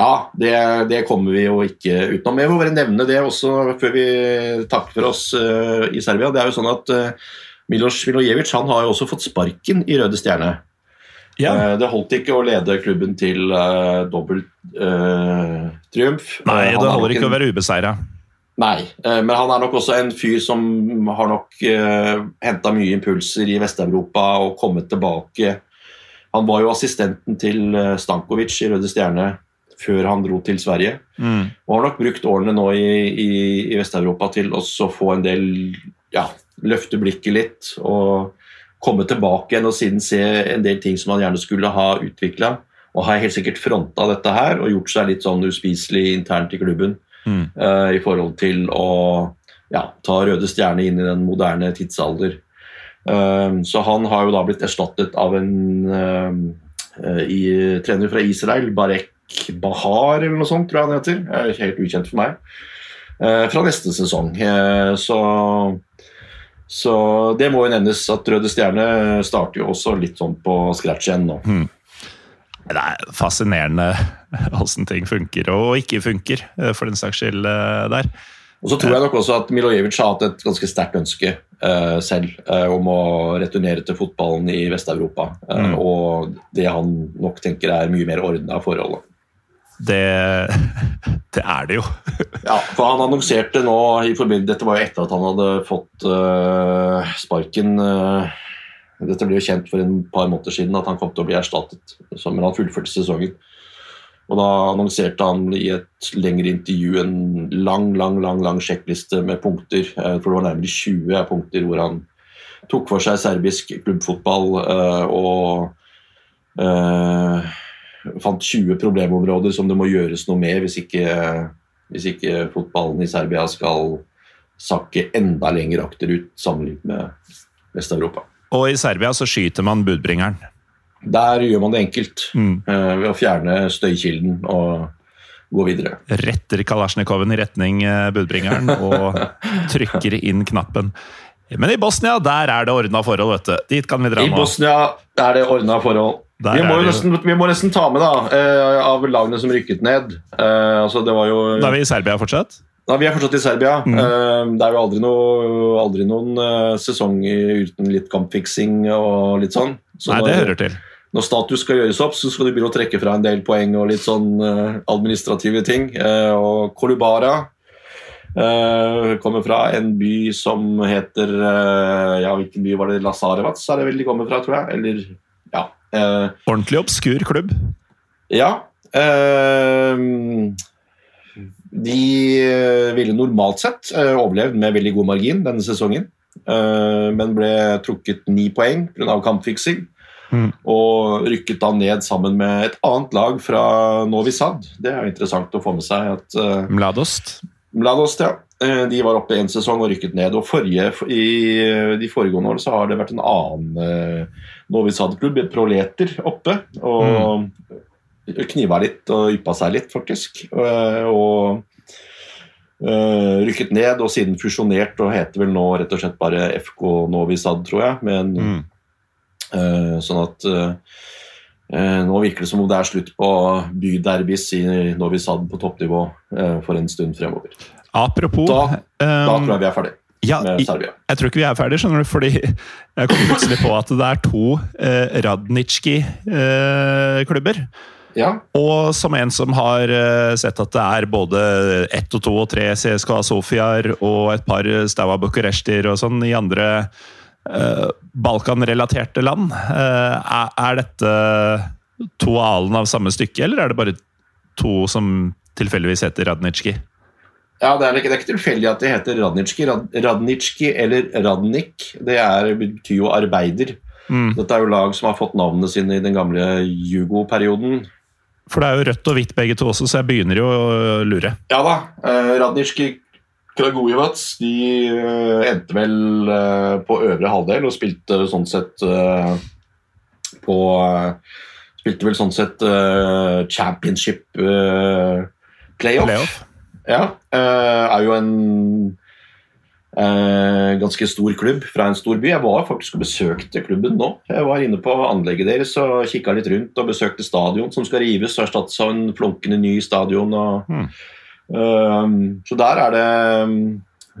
ja, det, det kommer vi jo ikke utenom. Jeg må bare nevne det også før vi takker for oss i Serbia. Det er jo sånn at uh, Milos Milojevic han har jo også fått sparken i Røde Stjerne. Ja. Eh, det holdt ikke å lede klubben til uh, dobbelt uh, triumf. Nei, det er holder ikke en- å være ubeseira. Nei, uh, men han er nok også en fyr som har nok uh, henta mye impulser i Vest-Europa og kommet tilbake. Han var jo assistenten til Stankovic i Røde Stjerne før han dro til Sverige. Mm. Og har nok brukt årene nå i, i, i Vest-Europa til også å få en del ja, løfte blikket litt og komme tilbake igjen og siden se en del ting som han gjerne skulle ha utvikla. Og har helt sikkert fronta dette her og gjort seg litt sånn uspiselig internt i klubben Mm. uh, i forhold til å ja, ta Røde Stjerne inn i den moderne tidsalder. Uh, så han har jo da blitt erstattet av en uh, i, trener fra Israel, Barek Bahar eller noe sånt, tror jeg han heter. Er helt ukjent for meg. Fra neste sesong. Så, så det må jo nevnes at Røde Stjerne starter jo også litt sånn på scratch igjen nå. Mm. Det er fascinerende åssen ting funker og ikke funker, eh, for den saks skyld der. Og så tror jeg nok også at Milojevic har hatt et ganske sterkt ønske uh, selv uh, om å returnere til fotballen i Vest-Europa. Uh, mm. Og det han nok tenker er mye mer ordna forhold. Det, [LAUGHS] det, er det jo. [LAUGHS] ja, for han annonserte nå i Dette var jo etter at han hadde fått sparken. dette ble jo kjent for en par måneder siden at han kom til å bli erstattet. Men han fullførte sesongen. Og da annonserte han i et lengre intervju en lang lang, lang, lang sjekkliste med punkter. Jeg tror det var nærmere 20 punkter hvor han tok for seg serbisk klubbfotball uh, og uh, fant 20 problemområder som det må gjøres noe med hvis ikke, hvis ikke fotballen i Serbia skal sakke enda lenger akterut sammenlignet med Vest-Europa. Og i Serbia så skyter man budbringeren. Der gjør man det enkelt mm. uh, ved å fjerne støykilden og gå videre. Retter Kalasjnikoven i retning uh, budbringeren og [LAUGHS] trykker inn knappen. Men i Bosnia der er det ordna forhold, vet du. Dit kan vi dra nå. I Bosnia er det ordna forhold. Vi må, nesten, vi må, nesten, ta med, da, uh, av lagene som rykket ned. altså, det var jo Da er vi i Serbia fortsatt? Da, vi er fortsatt i Serbia. Mm. det er jo aldri, noe, aldri noen sesong uten litt kampfiksing og litt sånn. Så Nei, det hører til når status skal gjøres opp, så skal du begynne å trekke fra en del poeng og litt sånn administrative ting. Og Kolubara uh, kommer fra en by som heter Ja, hvilken by var det? Lasarevats er det vel de kommer fra, tror jeg. Eller, ja. Ordentlig obskur klubb? Ja. de ville normalt sett overlevd med veldig god margin denne sesongen, men ble trukket ni poeng pga. kampfiksing. Mm. Og rykket da ned sammen med et annet lag fra Novi Sad. Det er jo interessant å få med seg. at uh, Mladost? Mladost, ja. Uh, de var oppe en sesong og rykket ned. Og forrige, I de foregående årene så har det vært en annen uh, Novi Sad-klubb, Proleter, oppe. Og mm. kniva litt og yppa seg litt, faktisk. Uh, og rykket ned, og siden fusjonert og heter vel nå rett og slett bare FK Novi Sad, tror jeg. Men, mm uh, sånn at eh, eh, nå virker det som om det er slutt på byderbys i Novi Sad på toppnivå for en stund fremover. Apropos Da, da tror jeg vi er ferdig. Ja, med Serbia. Jeg, jeg tror ikke vi er ferdig, skjønner du, fordi jeg kom plutselig på at det er to eh, Radnitsjki-klubber. Eh, ja. Og som en som har eh, sett at det er både ett og to og tre CSKA Sofiaer og et par Staua Bucurestier og sånn i andre Eh, Balkan-relaterte land. Eh, er dette to alen av samme stykke, eller er det bare to som tilfeldigvis heter Radnitsjki? Ja, det er, ikke, det er ikke tilfeldig at det heter Radnitsjki. Rad, Radnitsjki eller Radnik, det er, betyr jo arbeider. Mm. Dette er jo lag som har fått navnene sine i den gamle Jugo-perioden. For det er jo rødt og hvitt begge to også, så jeg begynner jo å lure. Ja da. Eh, Radnitsjki Kragujevac de uh, endte vel uh, på øvre halvdel og spilte sånn sett uh, på Spilte vel sånn sett championship playoff. playoff. Ja. er jo en ganske stor klubb fra en stor by. Jeg var faktisk og besøkte klubben nå. Jeg var inne på anlegget deres og kikka litt rundt og besøkte stadion som skal rives og erstattes av en flunkende ny stadion. og mm. uh, så der er det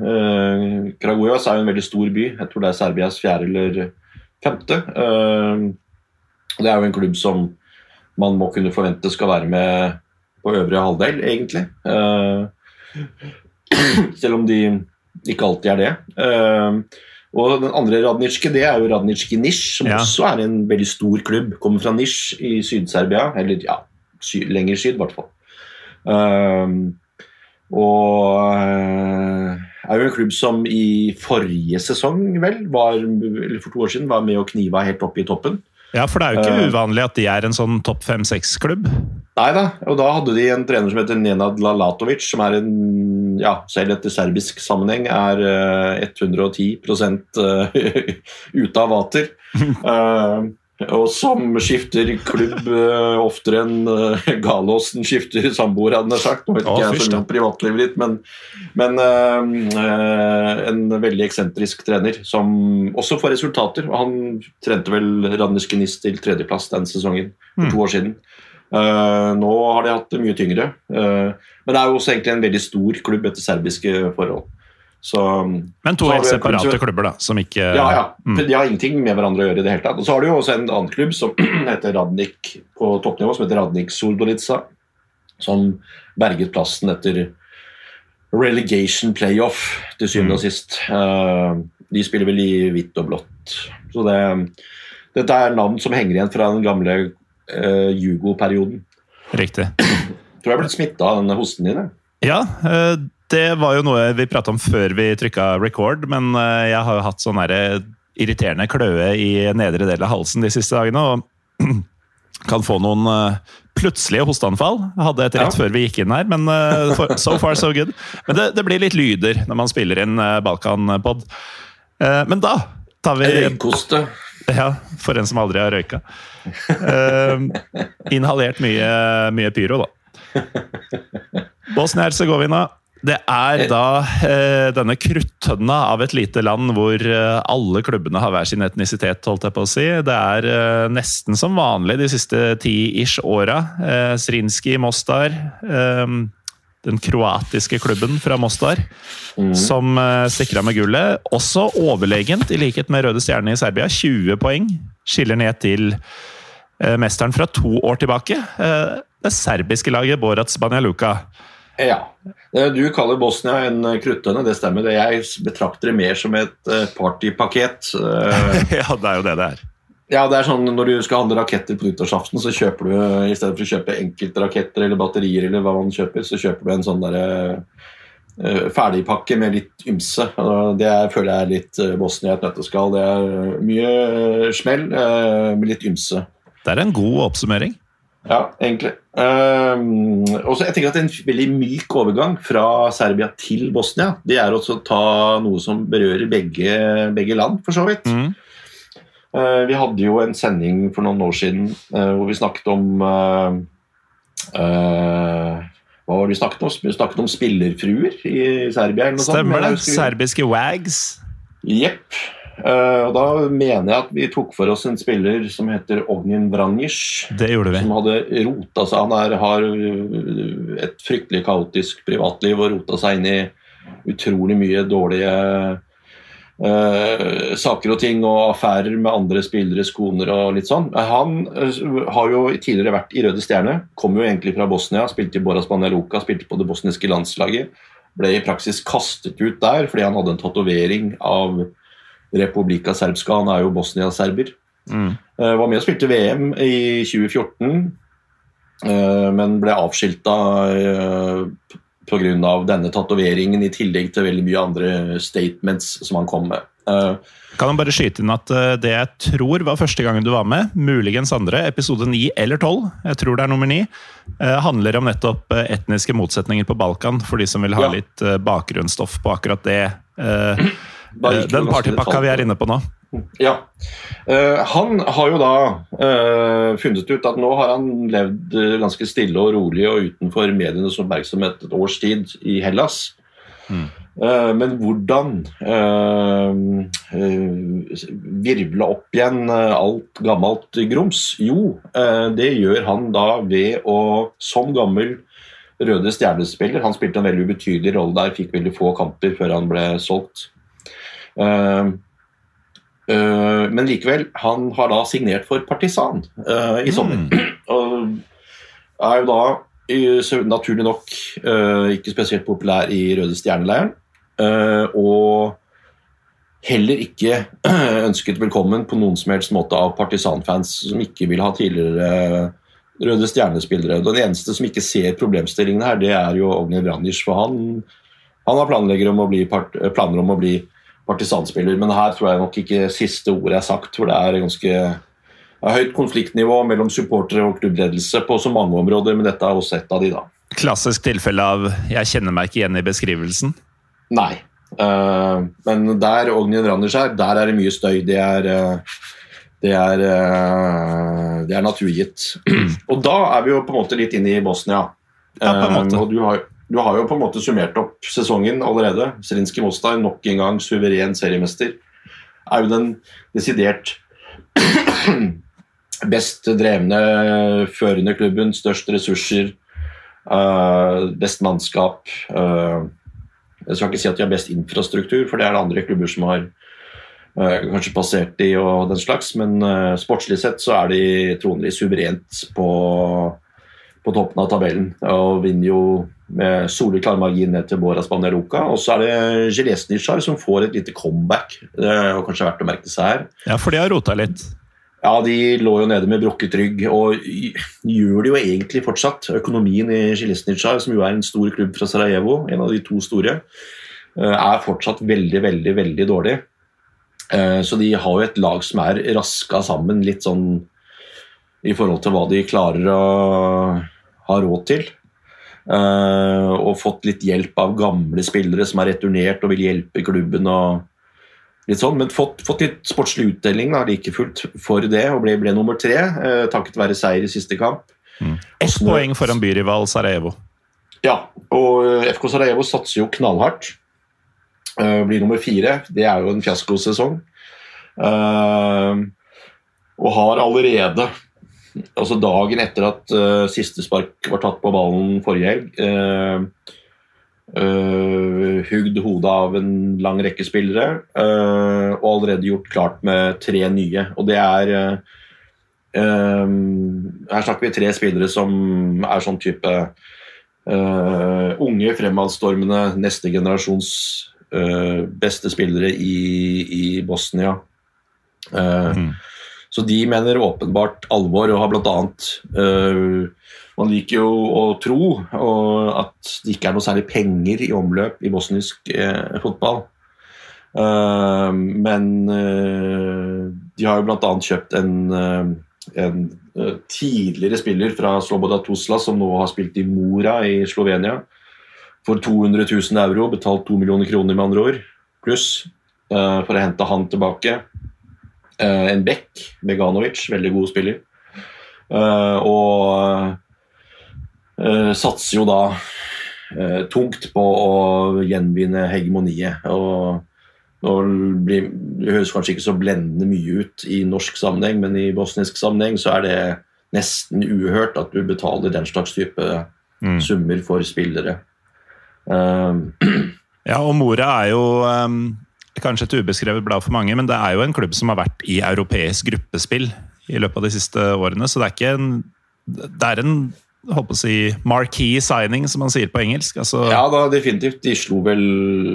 uh, Kragujas er jo en veldig stor by. Jeg tror det er Serbias fjerde eller femte. Uh, det er jo en klubb som man må kunne forvente skal være med på øvre halvdel, egentlig. Ehm, selv om de ikke alltid er det. Og den andre Radnitsjke det er jo Radnitsjki Nish, som ja. også er en veldig stor klubb. Kommer fra Nish i Syd-Serbia, eller ja, sy lenger syd, i hvert fall. Uh, og uh, er jo en klubb som i forrige sesong, vel, var, eller for to år siden, var med og kniva helt opp i toppen. Ja, for det er jo ikke Eh. uvanlig at de er en sånn topp fem-seks-klubb. Nei da, og da hadde de en trener som heter Nenad Lalatovic, som er en, ja, selv etter serbisk sammenheng, er eh, 110 eh, [LAUGHS] ute av vater. [LAUGHS] Og som skifter klubb uh, oftere enn uh, Galåsen skifter samboer, hadde jeg sagt. Nå vet ikke jeg fysj så mye om privatlivet ditt, men, men uh, en veldig eksentrisk trener som også får resultater. Han trente vel Randers Gnist til tredjeplass den sesongen for Mm. to år siden. Uh, nå har de hatt det mye tyngre. men det er jo også egentlig en veldig stor klubb etter serbiske forhold. Så, Men to helt separate kanskje, klubber, da, som ikke ja, ja. Mm. De har ingenting med hverandre å gjøre i det hele tatt. Og så har du jo også en annen klubb som [CLEARS THROAT] heter Radnik på toppnivå, som heter Radnik Surdolica, som berget plassen etter relegation playoff til syvende og sist. Eh, de spiller vel i hvitt og blått. Så det, dette er navn som henger igjen fra den gamle uh, Jugo-perioden. Riktig. Tror jeg er blitt smitta av den hosten din. Ja, eh, det var jo noe vi prata om før vi trykka record, men eh, jeg har jo hatt sånn derre irriterende kløe i nedre del av halsen de siste dagene. og [CLEARS THROAT] kan få noen eh, plutselige hosteanfall. Jeg hadde et rett Ja. før vi gikk inn her, men eh, for, so far so good. Men det, det blir litt lyder når man spiller inn Balkanpod. Eh, men da tar vi Røykoste. Ja, for en som aldri har røyka. Eh, inhalert mye, mye pyro, da. Bosnia-Hercegovina. Det er da eh, denne kruttønna av et lite land hvor eh, alle klubbene har hver sin etnisitet, holdt jeg på å si. Det er eh, nesten som vanlig de siste ti-ish åra. Eh, Srinski i Mostar. Eh, den kroatiske klubben fra Mostar som eh, stikker med gullet. Også overlegent, i likhet med Røde Stjerne i Serbia. 20 poeng. Skiller ned til eh, mesteren fra to år tilbake. Eh, det serbiske laget Borac Banja Luka. Ja. Eh, Du kaller Bosnia en eh, kruttønne, det stemmer. Det Jeg betrakter det mer som et eh, partypakket. [LAUGHS] Ja, det er jo det det er. Ja, det er sånn Når du skal handle raketter på nyttårsaften, så kjøper du i stedet for å kjøpe enkelte raketter eller batterier, eller hva man kjøper, så kjøper du en sånn derre ferdigpakke med litt ymse. Det er, føler jeg er litt Bosnia i et nøtteskall. Det er mye smell med litt ymse. Det er en god oppsummering. Ja, egentlig. Um, også, jeg tenker at En veldig myk overgang fra Serbia til Bosnia det er også å ta noe som berører begge, begge land, for så vidt. Mm. Uh, vi hadde jo en sending for noen år siden uh, hvor vi snakket om uh, Hva var det vi snakket om? Vi snakket om spillerfruer i Serbia. Stemmer det. Serbiske wags. Jepp. Eh, og da mener jeg at vi tok for oss en spiller som heter Ognjen Vranjic. Det gjorde vi. Som hadde rota seg Han er, har øh, et fryktelig kaotisk privatliv og rota seg inn i utrolig mye dårlige uh, saker og ting og affærer med andre spilleres koner og litt sånn. Han har jo tidligere vært i Røde Stjerne. Kom jo egentlig fra Bosnia, spilte i Boras Banja spilte på det bosniske landslaget. Ble i praksis kastet ut der fordi han hadde en tatovering av Republika Serbska. Han er jo Bosnia-serber. Mm. Eh, Var med og spilte VM i 2014, eh, men ble avskilta pga. denne tatoveringen, i tillegg til veldig mye andre statements som han kom med. Eh, Kan han bare skyte inn at eh, det jeg tror var første gangen du var med, muligens andre, episode 9 eller 12, jeg tror det er nummer 9, eh, handler om nettopp eh, etniske motsetninger på Balkan, for de som vil ha litt eh, bakgrunnsstoff på akkurat det. Eh, Den partypakka vi er inne på nå. Ja. Eh, han har jo da eh, funnet ut at nå har han levd ganske stille og rolig og utenfor medienes oppmerksomhet et års tid i Hellas. Eh, men hvordan virvle opp igjen alt gammelt grums? Jo, det gjør han da ved å, som gammel Røde Stjernespiller Han spilte en veldig ubetydelig rolle der, fikk veldig få kamper før han ble solgt. Eh, Eh, men likevel, han har da signert for Partisan eh, i sommer. [CLEARS THROAT] Og er jo da naturlig nok eh, ikke spesielt populær i Røde Stjerneleiren. og heller ikke [CLEARS THROAT] ønsket velkommen på noen som helst måte av partisanfans som ikke vil ha tidligere Røde Stjerne-spillere. Den eneste som ikke ser problemstillingene her, det er jo Ognir Brandic. For han, han har planlegger om å bli part, planer om å bli partisanspiller, men her tror jeg nok ikke siste ordet er sagt, for det er ganske det er høyt konfliktnivå mellom supportere og klubbledelse på så mange områder, men dette er også et av de, da. Klassisk tilfelle av 'jeg kjenner meg ikke igjen i beskrivelsen'? Nei. Uh, men der Ognjen Randers er, der er det mye støy. Det er, uh, det er, uh, det er naturgitt. [CLEARS THROAT] og da er vi jo på en måte litt inne i Bosnia. Ja, på en måte. og du har, du har jo på en måte summert opp sesongen allerede. Zrinskij Mostar, nok en gang suveren seriemester. Er jo den desidert [CLEARS THROAT] best drevne, førende klubben. Størst ressurser, best mannskap. Jeg skal ikke si at de har best infrastruktur, for det er det andre klubber som har uh, kanskje passert de og den slags, men sportslig sett så er de trolig suverent på, på, toppen av tabellen og vinner jo med soleklar margin ned til Boras Banderuca. Og så er det Gelesnitsjar som får et lite comeback. Det er kanskje verdt å merke seg her. Ja, for de har rota litt. Ja, de lå jo nede med brukket rygg, og gjør det jo egentlig fortsatt. Økonomien i Zilesnitsjar, som jo er en stor klubb fra Sarajevo, en av de to store, eh, er fortsatt veldig, veldig, veldig dårlig. Eh, så de har jo et lag som er raska sammen litt sånn i forhold til hva de klarer å ha råd til. Eh, og fått litt hjelp av gamle spillere som har returnert og vil hjelpe klubben. og litt sånn, Men fått, fått litt sportslig utdeling da, like fullt for det, og ble, ble nummer tre eh, takket være seier i siste kamp. Mm. Ett poeng foran byrival Sarajevo. Ja, og eh, FK Sarajevo satser jo knallhardt. Uh, blir nummer fire. Det er jo en fiaskosesong. Uh, og har allerede, altså dagen etter at uh, siste spark var tatt på ballen forrige helg, uh, hugd hodet av en lang rekke spillere uh, og allerede gjort klart med tre nye. Og det er uh, Her snakker vi tre spillere som er sånn type unge, fremadstormende, neste generasjons beste spillere i, i Bosnia. Mm. Så de mener åpenbart alvor og har blant annet man liker jo å tro at det ikke er noe særlig penger i omløp i bosnisk uh, fotball. Uh, men uh, de har jo bl.a. kjøpt en, uh, en tidligere spiller fra Sloboda Tusla, som nå har spilt i Mora i Slovenia, for 200 000 euro, betalt 2 millioner kroner med andre ord, pluss, for å hente han tilbake. En back, Beganovic, veldig god spiller. og uh, satser jo da tungt på å gjenvinne hegemoniet. og blir, Det høres kanskje ikke så blendende mye ut i norsk sammenheng, men i bosnisk sammenheng så er det nesten uhørt at du betaler den slags type mm. summer for spillere. Um, [CLEARS THROAT] ja, og Mora er jo um, kanskje et ubeskrevet blad for mange, men det er jo en klubb som har vært i europeisk gruppespill i løpet av de siste årene, så det er ikke en det er en håper å si, marquee signing, som man sier på engelsk. Altså, ja, da, definitivt. De slo vel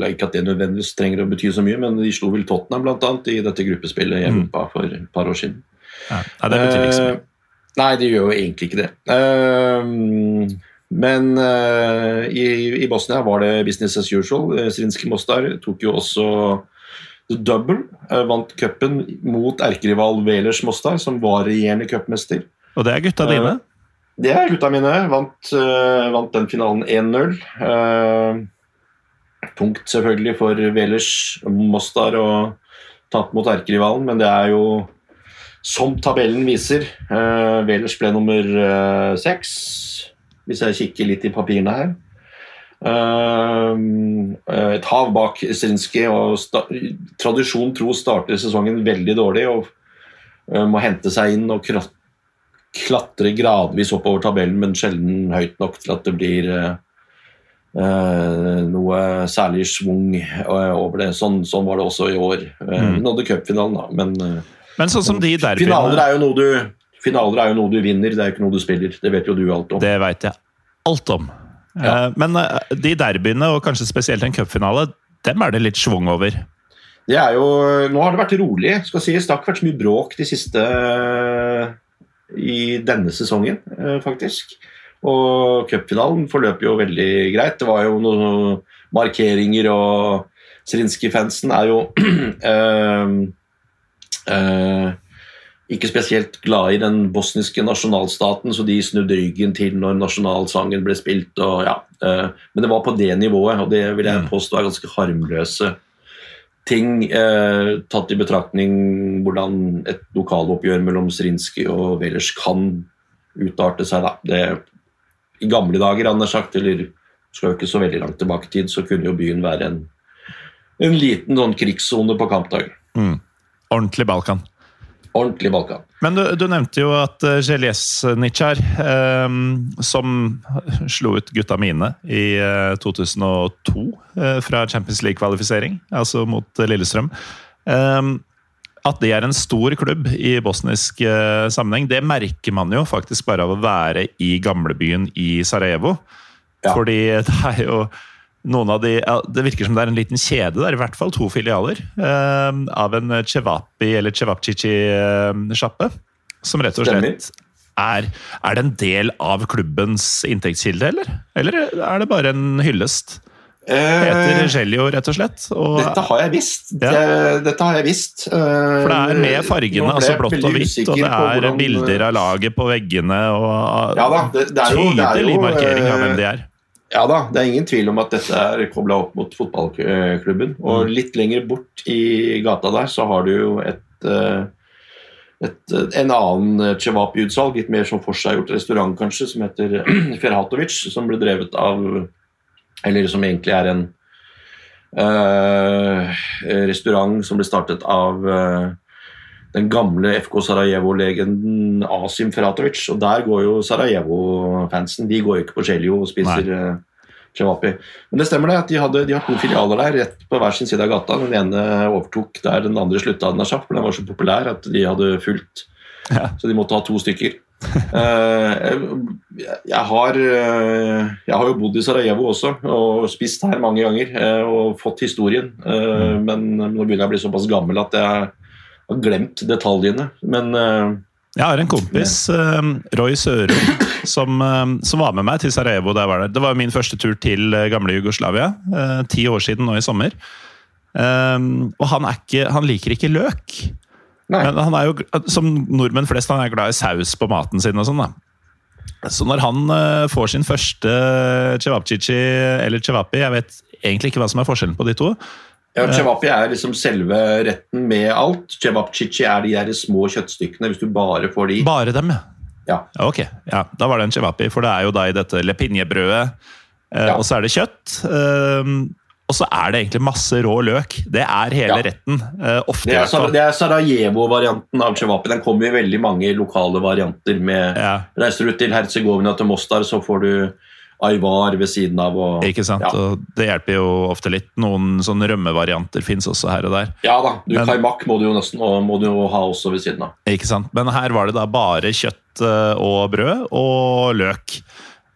Ikke at det nødvendigvis trenger å bety så mye, men de slo vel Tottenham blant annet, i dette gruppespillet i mm. Europa mm. for et par år siden. Ja, det betyr mye. Uh, nei, det gjør jo egentlig ikke det. Uh, men uh, i, i, Bosnia var det business as usual. Srinski Mostar tok jo også double. vant cupen mot erkerival Velers Mostar, som var regjerende cupmester. Og det er gutta dine? Det er gutta mine. Vant, uh, vant den finalen 1-0. Uh, eh, tungt selvfølgelig for Velers Mostar å tape mot erkerivalen, men det er jo som tabellen viser. Uh, Velers ble nummer seks, hvis jeg kikker litt i papirene her. et hav bak Zrinskij, og tradisjon tro starter sesongen veldig dårlig og må hente seg inn og klatre gradvis oppover tabellen, men sjelden høyt nok til at det blir uh, noe særlig schwung over det. Sånn, sånn, var det også i år. Uh, mm. Nådde cupfinalen, da, men, men sånn som de derbyene finaler er, jo noe du, finaler er jo noe du vinner, det er jo ikke noe du spiller. Det vet jo du alt om. Det vet jeg alt om. Ja. Men de derbyene, og kanskje spesielt en cupfinale, dem er det litt schwung over. Det er jo, Nå har det vært rolig. skal sies. Det har ikke vært så mye bråk de siste i denne sesongen, eh, faktisk. Og cupfinalen forløp jo veldig greit. Det var jo noen markeringer, og Zrinskij-fansen er jo øh, [CLEARS THROAT] øh, ikke spesielt glad i den bosniske nasjonalstaten, så de snudde ryggen til når nasjonalsangen ble spilt. Og, ja, eh, men det var på det nivået, og det vil jeg påstå er ganske harmløse ting, eh, tatt i betraktning hvordan et lokaloppgjør mellom Zrinskij og Velers kan utarte seg. Da. Det, I gamle dager, han har sagt, eller skal jo ikke så veldig langt tilbake i tid, så kunne jo byen være en, en liten sånn krigssone på kampdag. Mm. Ordentlig Balkan. Ordentlig Balkan. Men du, du nevnte jo at uh, Jeljesnitsjar, um, som slo ut gutta mine i uh, 2002 uh, fra Champions League-kvalifisering, altså mot Lillestrøm um, At det er en stor klubb i bosnisk sammenheng, det merker man jo faktisk bare av å være i gamlebyen i Sarajevo. Ja. Fordi det er jo noen av de, ja, Det virker som det er en liten kjede der, i hvert fall to filialer, eh, av en cevapi eller cevapcici-sjappe. Som rett og slett er, er det en del av klubbens inntektskilde, eller? Eller er det bare en hyllest? Heter eh, Gelio, rett og slett. Og, dette har jeg visst. Ja. Det, dette har jeg visst. For det er med fargene, altså blått og hvitt, og det er hvordan, bilder av laget på veggene og ja da, det, det er jo, tydelig jo, markering av hvem de er. Ja da, det er ingen tvil om at dette er kobla opp mot fotballklubben. Og mm. litt lenger bort i gata der så har du jo et, eh, et, en annen Cevapi-utsalg, litt mer som forseggjort restaurant kanskje, som heter [CLEARS THROAT] Ferhatovic, som ble drevet av Eller som egentlig er en uh, restaurant som ble startet av uh, den gamle FK Sarajevo-legenden Asim Feratovic. Og der går jo Sarajevo-fansen. De går jo ikke på Celio og spiser cevapi. Men det stemmer det at de, hadde, de har to filialer der, rett på hver sin side av gata. Den ene overtok der den andre slutta, den for den var så populær at de hadde fulgt. Ja. Så de måtte ha to stykker. [LAUGHS] uh, jeg, har, uh, jeg har jo bodd i Sarajevo også og spist her mange ganger og fått historien. Mm. Men nå begynner jeg å bli såpass gammel at jeg har glemt detaljene, men uh, Jeg har en kompis, uh, Roy Sørum, [CLEARS THROAT] som, uh, som, var med meg til Sarajevo da jeg var der. Det var min første tur til gamle Jugoslavia. Ti år siden nå i sommer. og han, ikke, han, liker ikke løk. Nei. Men han er jo, som nordmenn flest, han er glad i saus på maten sin og sånn. da. Så når han får sin første cevapcici eller cevapi Jeg vet egentlig ikke hva som er forskjellen på de to. Ja, Cevapi er liksom selve retten med alt. Cevapcici er de der små kjøttstykkene, hvis du bare får de. Bare dem, ja. Ja. Ok, ja, da var det en cevapi, for det er jo da i dette lepinjebrødet, eh, ja. og så er det kjøtt. Eh, og så er det egentlig masse rå løk. Det er hele retten. Eh, ofte, det, er, er Sarajevo-varianten av cevapi. Den kommer i veldig mange lokale varianter. Med, Reiser du til Herzegovina, til Mostar, så får du Aivar ved siden av. Og, ikke sant, ja. og Det hjelper jo ofte litt. Noen sånne rømmevarianter fins også her og der. Ja da, du, Men, kaimak må du jo nesten og må du jo ha også ved siden av. Ikke sant, Men her var det da bare kjøtt eh, og brød og løk.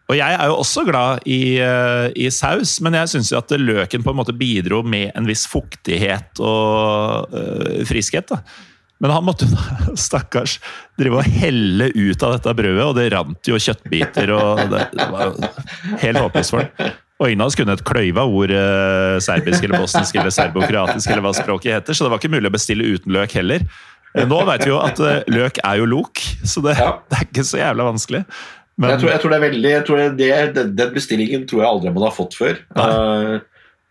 Og jeg er jo også glad i, eh, i saus, men jeg syns at løken på en måte bidro med en viss fuktighet og øh, friskhet. da. Men han måtte [LAUGHS] stakkars drive og helle ut av dette brødet, og det rant jo kjøttbiter. og Det, det var jo helt håpløst for ham. Og ingen av oss kunne et kløyva ord eh, serbisk eller bosnisk eller serbokroatisk eller hva språket heter, så det var ikke mulig å bestille uten løk heller. Eh, nå vet vi jo at eh, løk er jo lok, så det, ja. det er ikke så jævla vanskelig. Men, jeg, tror, jeg, tror, det er veldig, tror det, det, Den bestillingen tror jeg aldri man har fått før. Uh,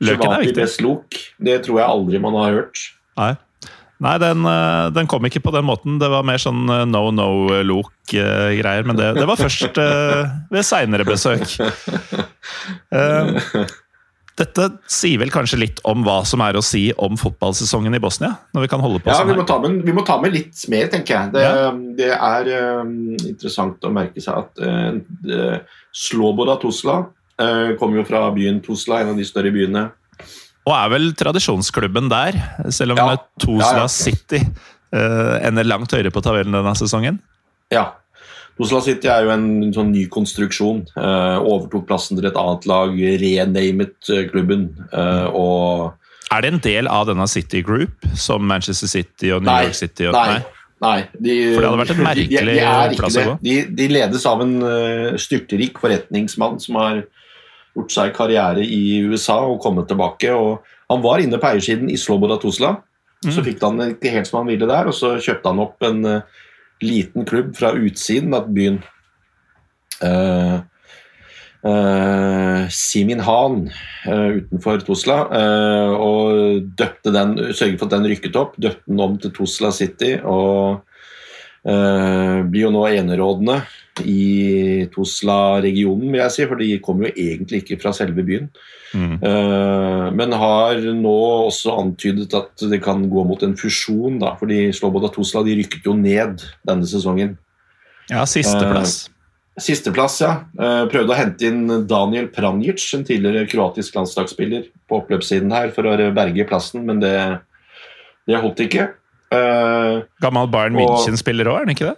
Løken er viktig. Best lok, det tror jeg aldri man har hørt. Nei. Nei, den, eh, den, kom ikke på den måten. Det var mer sånn eh, no no-lok-greier. Men det, det, var først ved seinere besøk. Dette sier vel kanskje litt om hva som er å si om fotballsesongen i Bosnia? når Vi kan holde på ja, sånn vi må, ta med, vi må ta med litt mer, tenker jeg. Det, ja. det er um, interessant å merke seg at uh, Sloboda Tuzla uh, kommer jo fra byen Tuzla, en av de større byene og er vel tradisjonsklubben der, selv om ja. Tosla. City uh, ender langt høyere på tabellen denne sesongen. Ja. Tosla City er jo en sånn ny konstruksjon. Uh, overtok plassen til et annet lag, renamet uh, klubben. og Er det en del av denne City Group, som Manchester City og New nei, York City? Og, nei. nei. De, For det hadde vært en merkelig de, de plass å gå? De, de, ledes av en styrterik forretningsmann som har gjort seg karriere i USA og kommet tilbake. og Han var inne på eiersiden i Sloboda Tuzla. Mm. Så fikk han ikke helt som han ville der, og så kjøpte han opp en, liten klubb fra utsiden av byen. Uh, uh, Simin Han uh, utenfor Tosla. og døpte den, sørget for at den rykket opp. Døpte den om til Tosla City. og blir jo nå enerådende i Tosla-regionen, vil jeg si, for de kommer jo egentlig ikke fra selve byen. Mm. men har nå også antydet at det kan gå mot en fusjon, da, fordi Sloboda Tosla de rykket jo ned denne sesongen. Ja, sisteplass. Uh, Sisteplass, ja. Eh, prøvde å hente inn Daniel Pranjic, en tidligere kroatisk landslagsspiller, på oppløpssiden her for å berge plassen, men det, det holdt ikke. Uh, Gammel Bayern München-spiller òg, er han ikke det?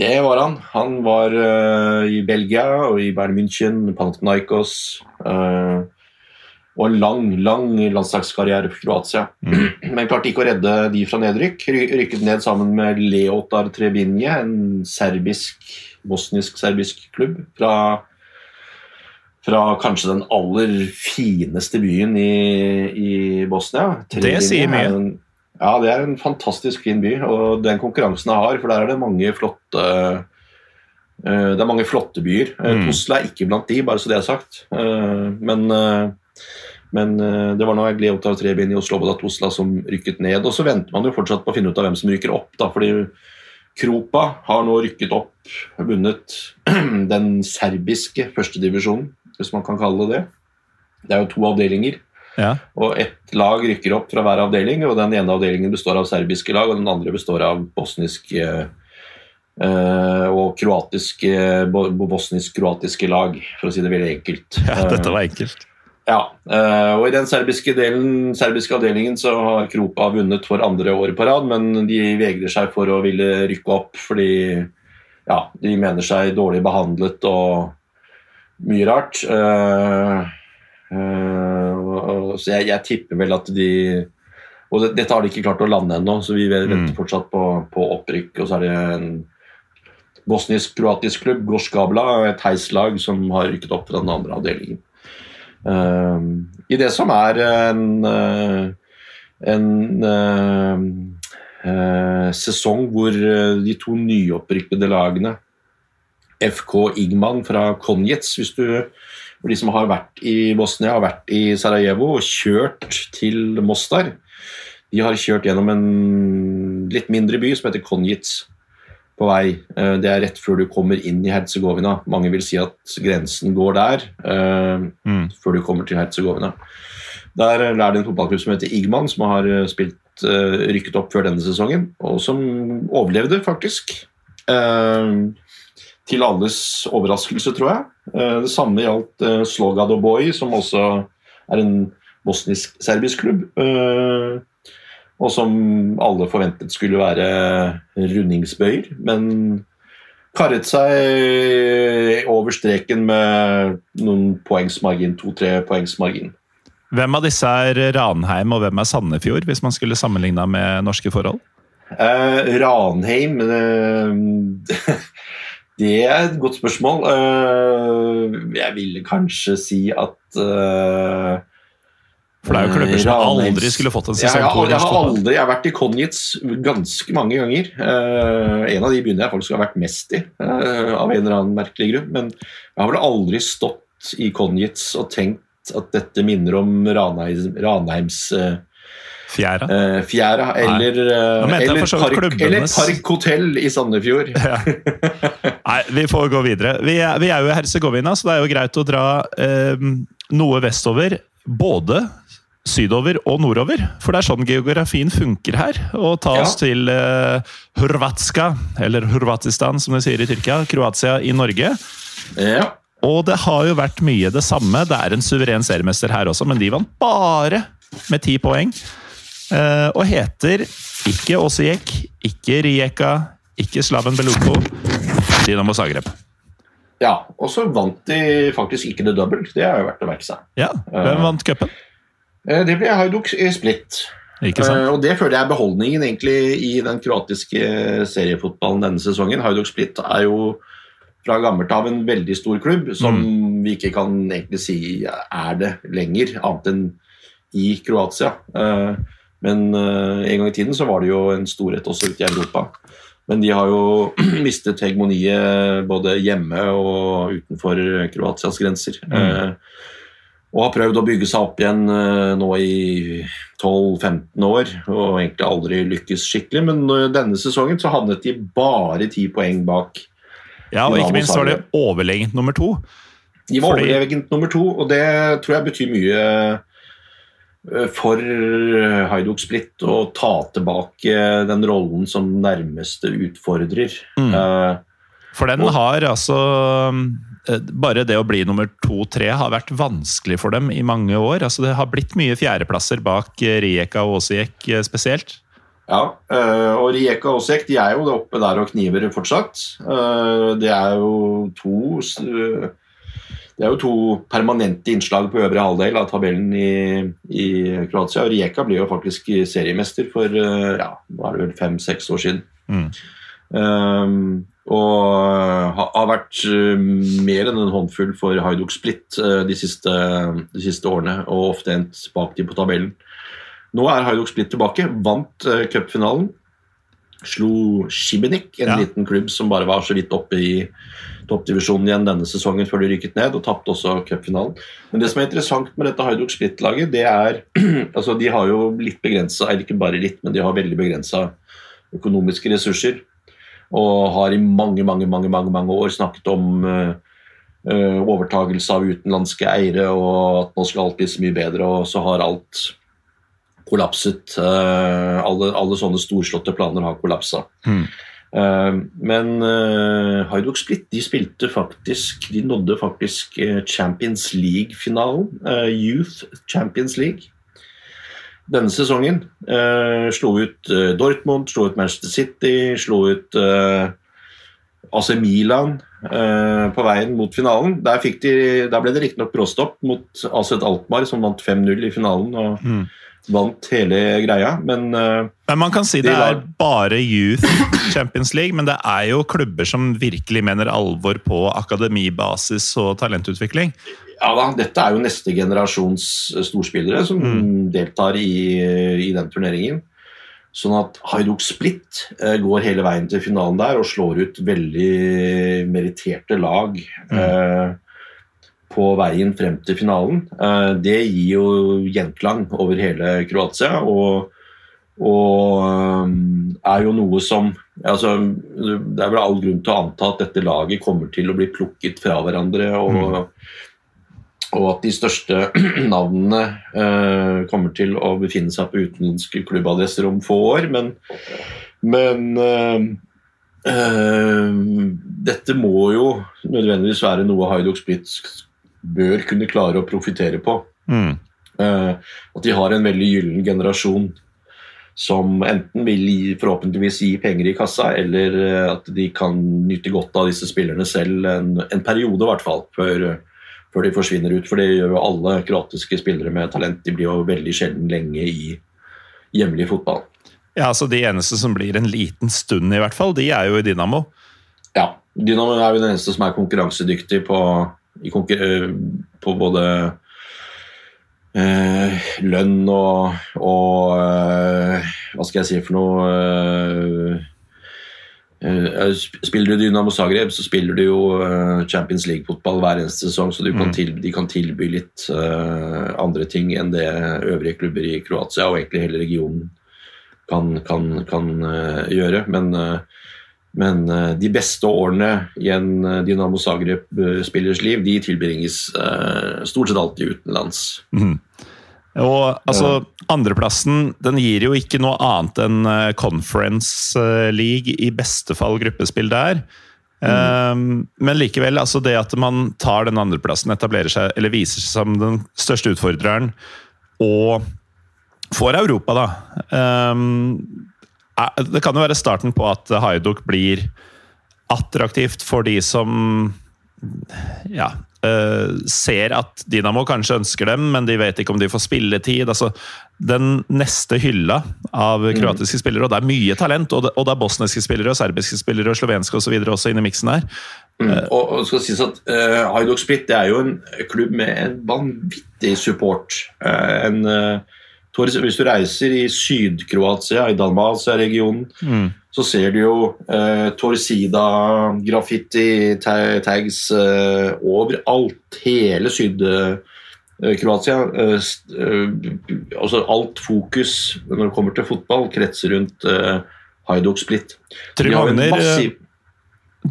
Det var han. Han var uh, i Belgia og i Bayern München, Panathinaikos uh, og en lang, lang landslagskarriere for Kroatia. Mm. [CLEARS THROAT] Men klarte ikke å redde de fra nedrykk. Rykket ned sammen med Leotar Trebinje, en serbisk bosnisk-serbisk klubb fra, fra, kanskje den aller fineste byen i, i Bosnia. Det sier mye. Ja, det er en fantastisk fin by, og den konkurransen jeg har, for der er det mange flotte uh, det er mange flotte byer. Uh, mm. Tosla er ikke blant de, bare så det er sagt. Uh, men, men det var nå Gliota og Trebin i Oslo og Tosla som rykket ned. Og så venter man jo fortsatt på å finne ut av hvem som rykker opp. da, fordi Kropa har nå rykket opp, vunnet [CLEARS THROAT] den serbiske førstedivisjonen, hvis man kan kalle det det. Det er jo to avdelinger. Ja. Og ett lag rykker opp fra hver avdeling, og den ene avdelingen består av serbiske lag, og den andre består av bosnisk uh, og kroatiske bosnisk-kroatiske lag, for å si det veldig enkelt. [LAUGHS] Ja, dette var enkelt. Ja, eh, og I den serbiske, delen, serbiske avdelingen så har Kropa vunnet for andre året på rad, men de vegrer seg for å ville rykke opp fordi ja, de mener seg dårlig behandlet og mye rart. Uh, uh, så jeg, jeg, tipper vel at de Og det, dette har de ikke klart å lande ennå, så vi venter mm. fortsatt på, på, opprykk. Og så er det en bosnisk-kroatisk klubb, Gorskabla, et heislag som har rykket opp fra den andre avdelingen. Ehm, I det som er en, eh, en uh, sesong hvor de to nyopprykkede lagene FK Igman fra Konjets, hvis du for de som har vært i Bosnia, har vært i Sarajevo og kjørt til Mostar. De har kjørt gjennom en litt mindre by som heter Konjic på vei. Eh, det er rett før du kommer inn i Herzegovina. Mange vil si at grensen går der, uh, mm. før du kommer til Herzegovina. Der er det en fotballklubb som heter Igman, som har eh, spilt, rykket opp før denne sesongen, og som overlevde, faktisk. Uh, til alles overraskelse, tror jeg. det samme gjaldt uh, Slogado Boy, som også er en bosnisk-serbisk klubb. Uh, og som alle forventet skulle være rundingsbøyer, men karret seg over streken med noen poengsmargin, to-tre poengsmargin. Hvem av disse er Ranheim, og hvem er Sandefjord, hvis man skulle sammenligna med norske forhold? Eh, Ranheim eh, [LAUGHS] Det er et godt spørsmål. Eh, jeg ville kanskje si at eh, for det er jo klubber som aldri skulle fått en sesong to. Jeg, jeg, har aldri, jeg har vært i Konjits ganske mange ganger. Uh, en av de begynner jeg faktisk å ha vært mest i, uh, av en eller annen merkelig grunn. Men jeg har vel aldri stått i Konjits og tenkt at dette minner om Ranheim, Ranheims uh, Fjæra? fjæra eller, eller, park, eller Park Hotell i Sandefjord. [LAUGHS] Ja. Nei, vi får gå videre. Vi er, vi er jo i Herzegovina, så det er jo greit å dra noe vestover. Både sydover og nordover. For det er sånn geografien funker her. Og ta oss ja. til uh, Hrvatska, eller Hrvatistan som de sier i Tyrkia. Kroatia i Norge. Ja. Og det har jo vært mye det samme. Det er en suveren seriemester her også, men de vant bare med ti poeng. Uh, og heter ikke Osijek, ikke Rijeka, ikke Slaven Beluko. Dinamo Zagreb. Ja, og så vant de faktisk ikke det double. Det har jo vært å merke seg. Ja, Hvem vant cupen? Eh, det ble Hajduk Split. Uh, og Det føler jeg er beholdningen egentlig i den kroatiske seriefotballen denne sesongen. Hajduk Split er jo fra gammelt av en veldig stor klubb, som mm. vi ikke kan egentlig si er det lenger, annet enn i Kroatia. Uh, Men uh, en gang i tiden så var det jo en storhet også ute i Europa. Men de har jo [CLEARS THROAT] mistet hegemoniet både hjemme og utenfor Kroatias grenser. Mm. Uh, og har prøvd å bygge seg opp igjen uh, nå i 12-15 år, og egentlig aldri lykkes skikkelig. Men denne sesongen så havnet de bare ti poeng bak. Ja, og ikke minst var det overlegent nummer to. De var Fordi... overlegent nummer to, og det tror jeg betyr mye eh, for Haiduk Split å ta tilbake den rollen som nærmeste utfordrer. Mm. Uh, for den og, har altså eh, Bare det å bli nummer to-tre har vært vanskelig for dem i mange år. Altså Det har blitt mye fjerdeplasser bak Rijeka og Åsijek spesielt. Ja, og Rijeka og Åsijek de er jo oppe der og kniver fortsatt. Det er jo to det er jo to permanente innslag på øvre halvdel av tabellen i, i Kroatia. og Rijeka blir jo faktisk seriemester for eh, ja, nå er det vel fem-seks år siden. Mm. Um, og har vært eh, mer enn en håndfull for Haiduk Split eh, de siste, de siste, årene, og ofte endt bak de på tabellen. Nå er Haiduk Split tilbake, vant cupfinalen. Slo Shibenik, en ja. liten klubb som bare var så vidt oppe i toppdivisjonen igjen denne sesongen før de rykket ned, og tapte også cupfinalen. Men det som er interessant med dette Haiduk Split-laget, det er [CLEARS THROAT] altså De har jo litt begrensa, eller ikke bare litt, men de har veldig begrensa økonomiske ressurser. Og har i mange, mange, mange, mange, mange år snakket om uh, overtagelse av utenlandske eiere, og at nå skal alt bli så mye bedre, og så har alt kollapset. Uh, alle, alle, sånne storslåtte planer har kollapsa. Mm. Eh, men uh, Haiduk Split de spilte faktisk De nådde faktisk eh, Champions League-finalen. Youth Champions League. Denne sesongen slo ut Dortmund, slo ut Manchester City, slo ut AC Milan på veien mot finalen. Der, de, der ble det riktignok bråstopp mot AZ Alkmaar, som vant 5-0 i finalen. og mm vant hele greia, men Men Man kan si det er bare Youth Champions League, men det er jo klubber som virkelig mener alvor på akademibasis og talentutvikling. Ja da, dette er jo neste generasjons storspillere som mm. deltar i, i, den turneringen. Sånn at Haiduk Split uh, går hele veien til finalen der og slår ut veldig meritterte lag. Mm. Uh, på veien frem til finalen. Eh, det gir jo gjenklang over hele Kroatia. og, og eh, er jo noe som altså, Det er vel all grunn til å anta at dette laget kommer til å bli plukket fra hverandre. og, mm. og at de største [CLEARS THROAT] navnene eh, kommer til å befinne seg på utenlandske klubbadresser om få år. Men, men eh, eh, dette må jo nødvendigvis være noe Haiduk Split bør kunne klare å profitere på. Mm. Uh, at de har en veldig gyllen generasjon som enten vil gi, forhåpentligvis gi penger i kassa, eller uh, at de kan nyte godt av disse spillerne selv en, en periode, i hvert fall, før, før, de forsvinner ut. For det gjør jo alle kroatiske spillere med talent. De blir jo veldig sjelden lenge i hjemlig fotball. Ja, altså De eneste som blir en liten stund, i hvert fall, de er jo i Dynamo. Ja, Dynamo er jo den eneste som er konkurransedyktig på Eh, på både eh, lønn og, og eh, Hva skal jeg si for noe eh, eh Spiller du Dynamo Zagreb, så spiller du jo eh, Champions League-fotball hver eneste sesong, så kan tilby, de kan tilby litt andre ting enn det øvrige klubber i Kroatia og egentlig hele regionen kan, kan, kan gjøre. Men men uh, de beste årene i en uh, Dynamo Zagreb-spillers liv de tilbringes stort sett alltid utenlands. Mm. Og altså, Andreplassen den gir jo ikke noe annet enn Conference League, i beste fall gruppespill der. Mm. Men likevel, altså det at man tar den andreplassen, etablerer seg, eller viser seg som den største utfordreren, og får Europa, da. Um, det kan jo være starten på at Haiduk blir attraktivt for de som ja, uh, ser at Dynamo kanskje ønsker dem, men de vet ikke om de får spilletid. altså Den neste hylla av mm. kroatiske mm. spillere, og det er mye talent. Og det, og det er bosniske spillere, og serbiske spillere og slovenske osv. også inne i miksen her. Mm. Uh, og, og skal sies at uh, Split det er jo en klubb med en vanvittig support. en Hvis du reiser i Syd-Kroatia, i Dalmatia-regionen, Mm. så ser du jo eh, Torsida, graffiti-tags eh, overalt. Hele Syd-Kroatia. Eh, eh, altså alt fokus når det kommer til fotball, kretser rundt eh, Hajduk Split. Trym Hagner, massiv-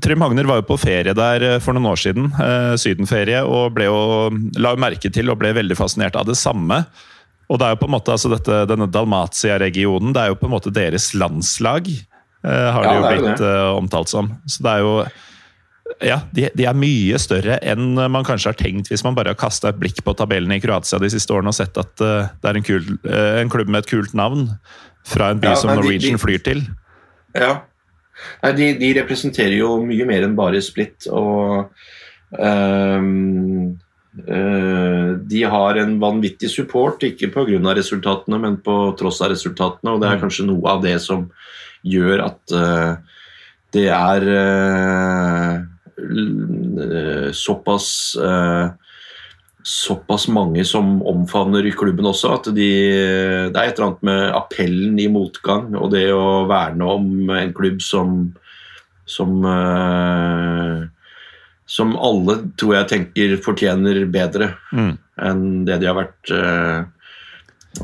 Trym Hagner var jo på ferie der eh, for noen år siden, eh, sydenferie, og ble jo, la merke til og ble veldig fascinert av det samme. Og det er jo på en måte, altså dette, Denne Dalmatia-regionen det er jo på en måte deres landslag, eh, har det Ja, det jo blitt eh, omtalt som. Så det er jo ja, de, de er mye større enn man kanskje har tenkt hvis man bare har kasta et blikk på tabellene i Kroatia de siste årene og sett at uh, det er en, kul, uh, en klubb med et kult navn fra en by Ja, som nei, de- Norwegian de- flyr til. Ja. Nei, de, de representerer jo mye mer enn bare Split. Og eh, de har en vanvittig support, ikke pga. resultatene, men på tross av resultatene. Og det er kanskje noe av det som gjør at eh, det er eh, eh, såpass eh, såpass mange som omfavner klubben også, at de, det er et eller annet med appellen i motgang og det å verne om en klubb som som, eh, som alle tror jeg tenker fortjener bedre Mm. enn det de har vært eh,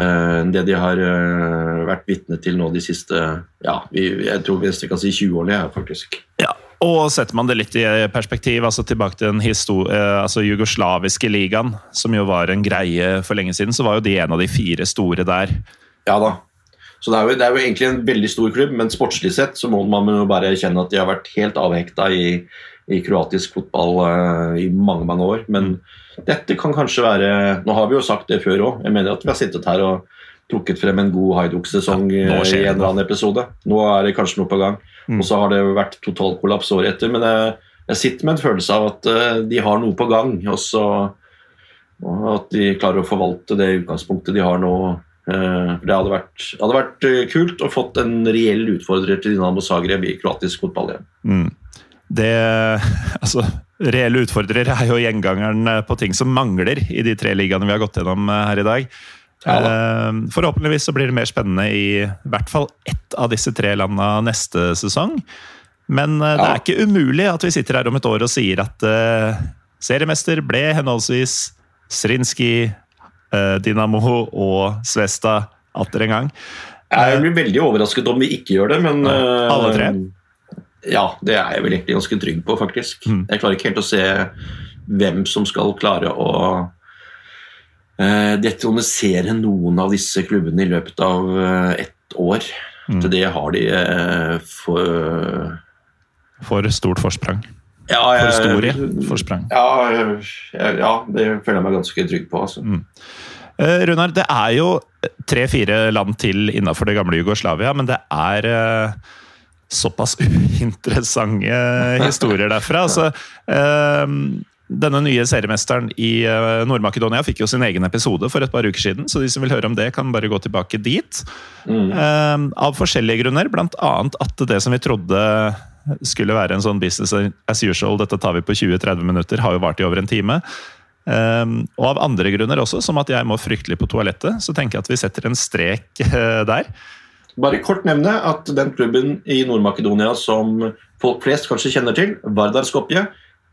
uh, det de har uh, vært vitne til nå de siste ja, vi, jeg tror vi kan si 20 årene, faktisk. Ja, og setter man det litt i perspektiv, altså tilbake til den altså jugoslaviske ligaen, som jo var en greie for lenge siden, så var jo de en av de fire store der. Ja da. Så det er, jo, det er jo egentlig en veldig stor klubb, men sportslig sett så må man jo bare erkjenne at de har vært helt avhekta i, i kroatisk fotball uh, i mange, mange år. Men dette kan kanskje være Nå har vi jo sagt det før òg. Jeg mener at vi har sittet her og trukket frem en god Haiduk-sesong Ja, eh, i en eller annen episode. Nå er det kanskje noe på gang. Mm. Og så har det vært totalkollaps året etter. Men jeg, jeg sitter med en følelse av at uh, de har noe på gang. Og så og at de klarer å forvalte det utgangspunktet de har nå. Uh, Det hadde vært, hadde vært kult å fått en reell utfordrer til Dinamo Zagreb i kroatisk fotball igjen. Mm. Det [LAUGHS] Altså, reelle utfordrere er jo gjengangeren eh, på ting som mangler i de tre ligaene vi har gått gjennom eh, her i dag. Ja. Eh, Forhåpentligvis så blir det mer spennende i hvert fall ett av disse tre landene neste sesong. Men det er ikke umulig at vi sitter her om et år og sier at uh, seriemester ble henholdsvis Srinski, uh, Dinamo og Svesta atter en gang. Jeg blir veldig overrasket om vi ikke gjør det, men eh, alle tre? Ja, det er jeg vel egentlig ganske trygg på, faktisk. Mm. Jeg klarer ikke helt å se hvem som skal klare å uh, detronisere noen av disse klubbene i løpet av uh, ett år. Mm. Til det har de uh, for For stort forsprang. ja, For stor store forsprang. Ja, jeg- ja, det føler jeg meg ganske trygg på. Altså. Mm. Runar, det er jo tre-fire land til innafor det gamle Jugoslavia, men det er såpass uinteressante historier derfra. Altså, denne nye seriemesteren i eh, Nord-Makedonia fikk jo sin egen episode for et par uker siden, så de som vil høre om det, kan bare gå tilbake dit. Mm. Eh, av forskjellige grunner, bl.a. at det som vi trodde skulle være en sånn business as usual, dette tar vi på 20-30 minutter, har jo vart i over en time. Um, og av andre grunner også, som at jeg må fryktelig på toalettet, så tenker jeg at vi setter en strek uh, der. Bare kort nevne at den klubben i Nord-Makedonia som folk flest kanskje kjenner til, Vardar Skopje,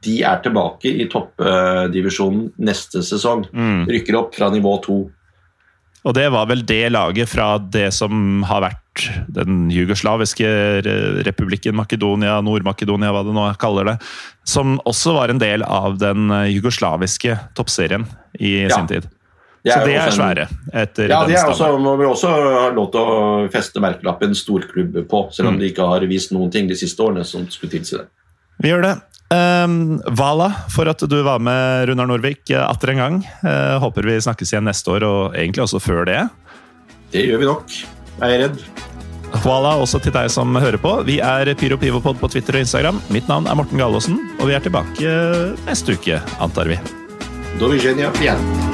de er tilbake i toppdivisjonen neste sesong. Mm. Rykker opp fra nivå to. Og det var vel det laget fra det som har vært den jugoslaviske re- republikken Makedonia, Nord-Makedonia, hva det nå kaller det, som også var en del av den eh, jugoslaviske toppserien i Ja. sin tid. Så det er svære. etter Ja, de er også, må vi også ha lov til å feste merkelappen storklubb på, selv om Mm. de ikke har vist noen ting de siste årene som skulle tilsi det. Vi gjør det. Um, Vala, for at du var med, Runar Norvik, eh, atter en gang. Uh, håper vi snakkes igjen neste år, og egentlig også før det. Det gjør vi nok, Jeg er redd. Vala, også til deg som hører på. Vi er Pyro Pivopod på Twitter og Instagram. Mitt navn er Morten Galaasen, og vi er tilbake neste uke, antar vi. Do Virginia igjen.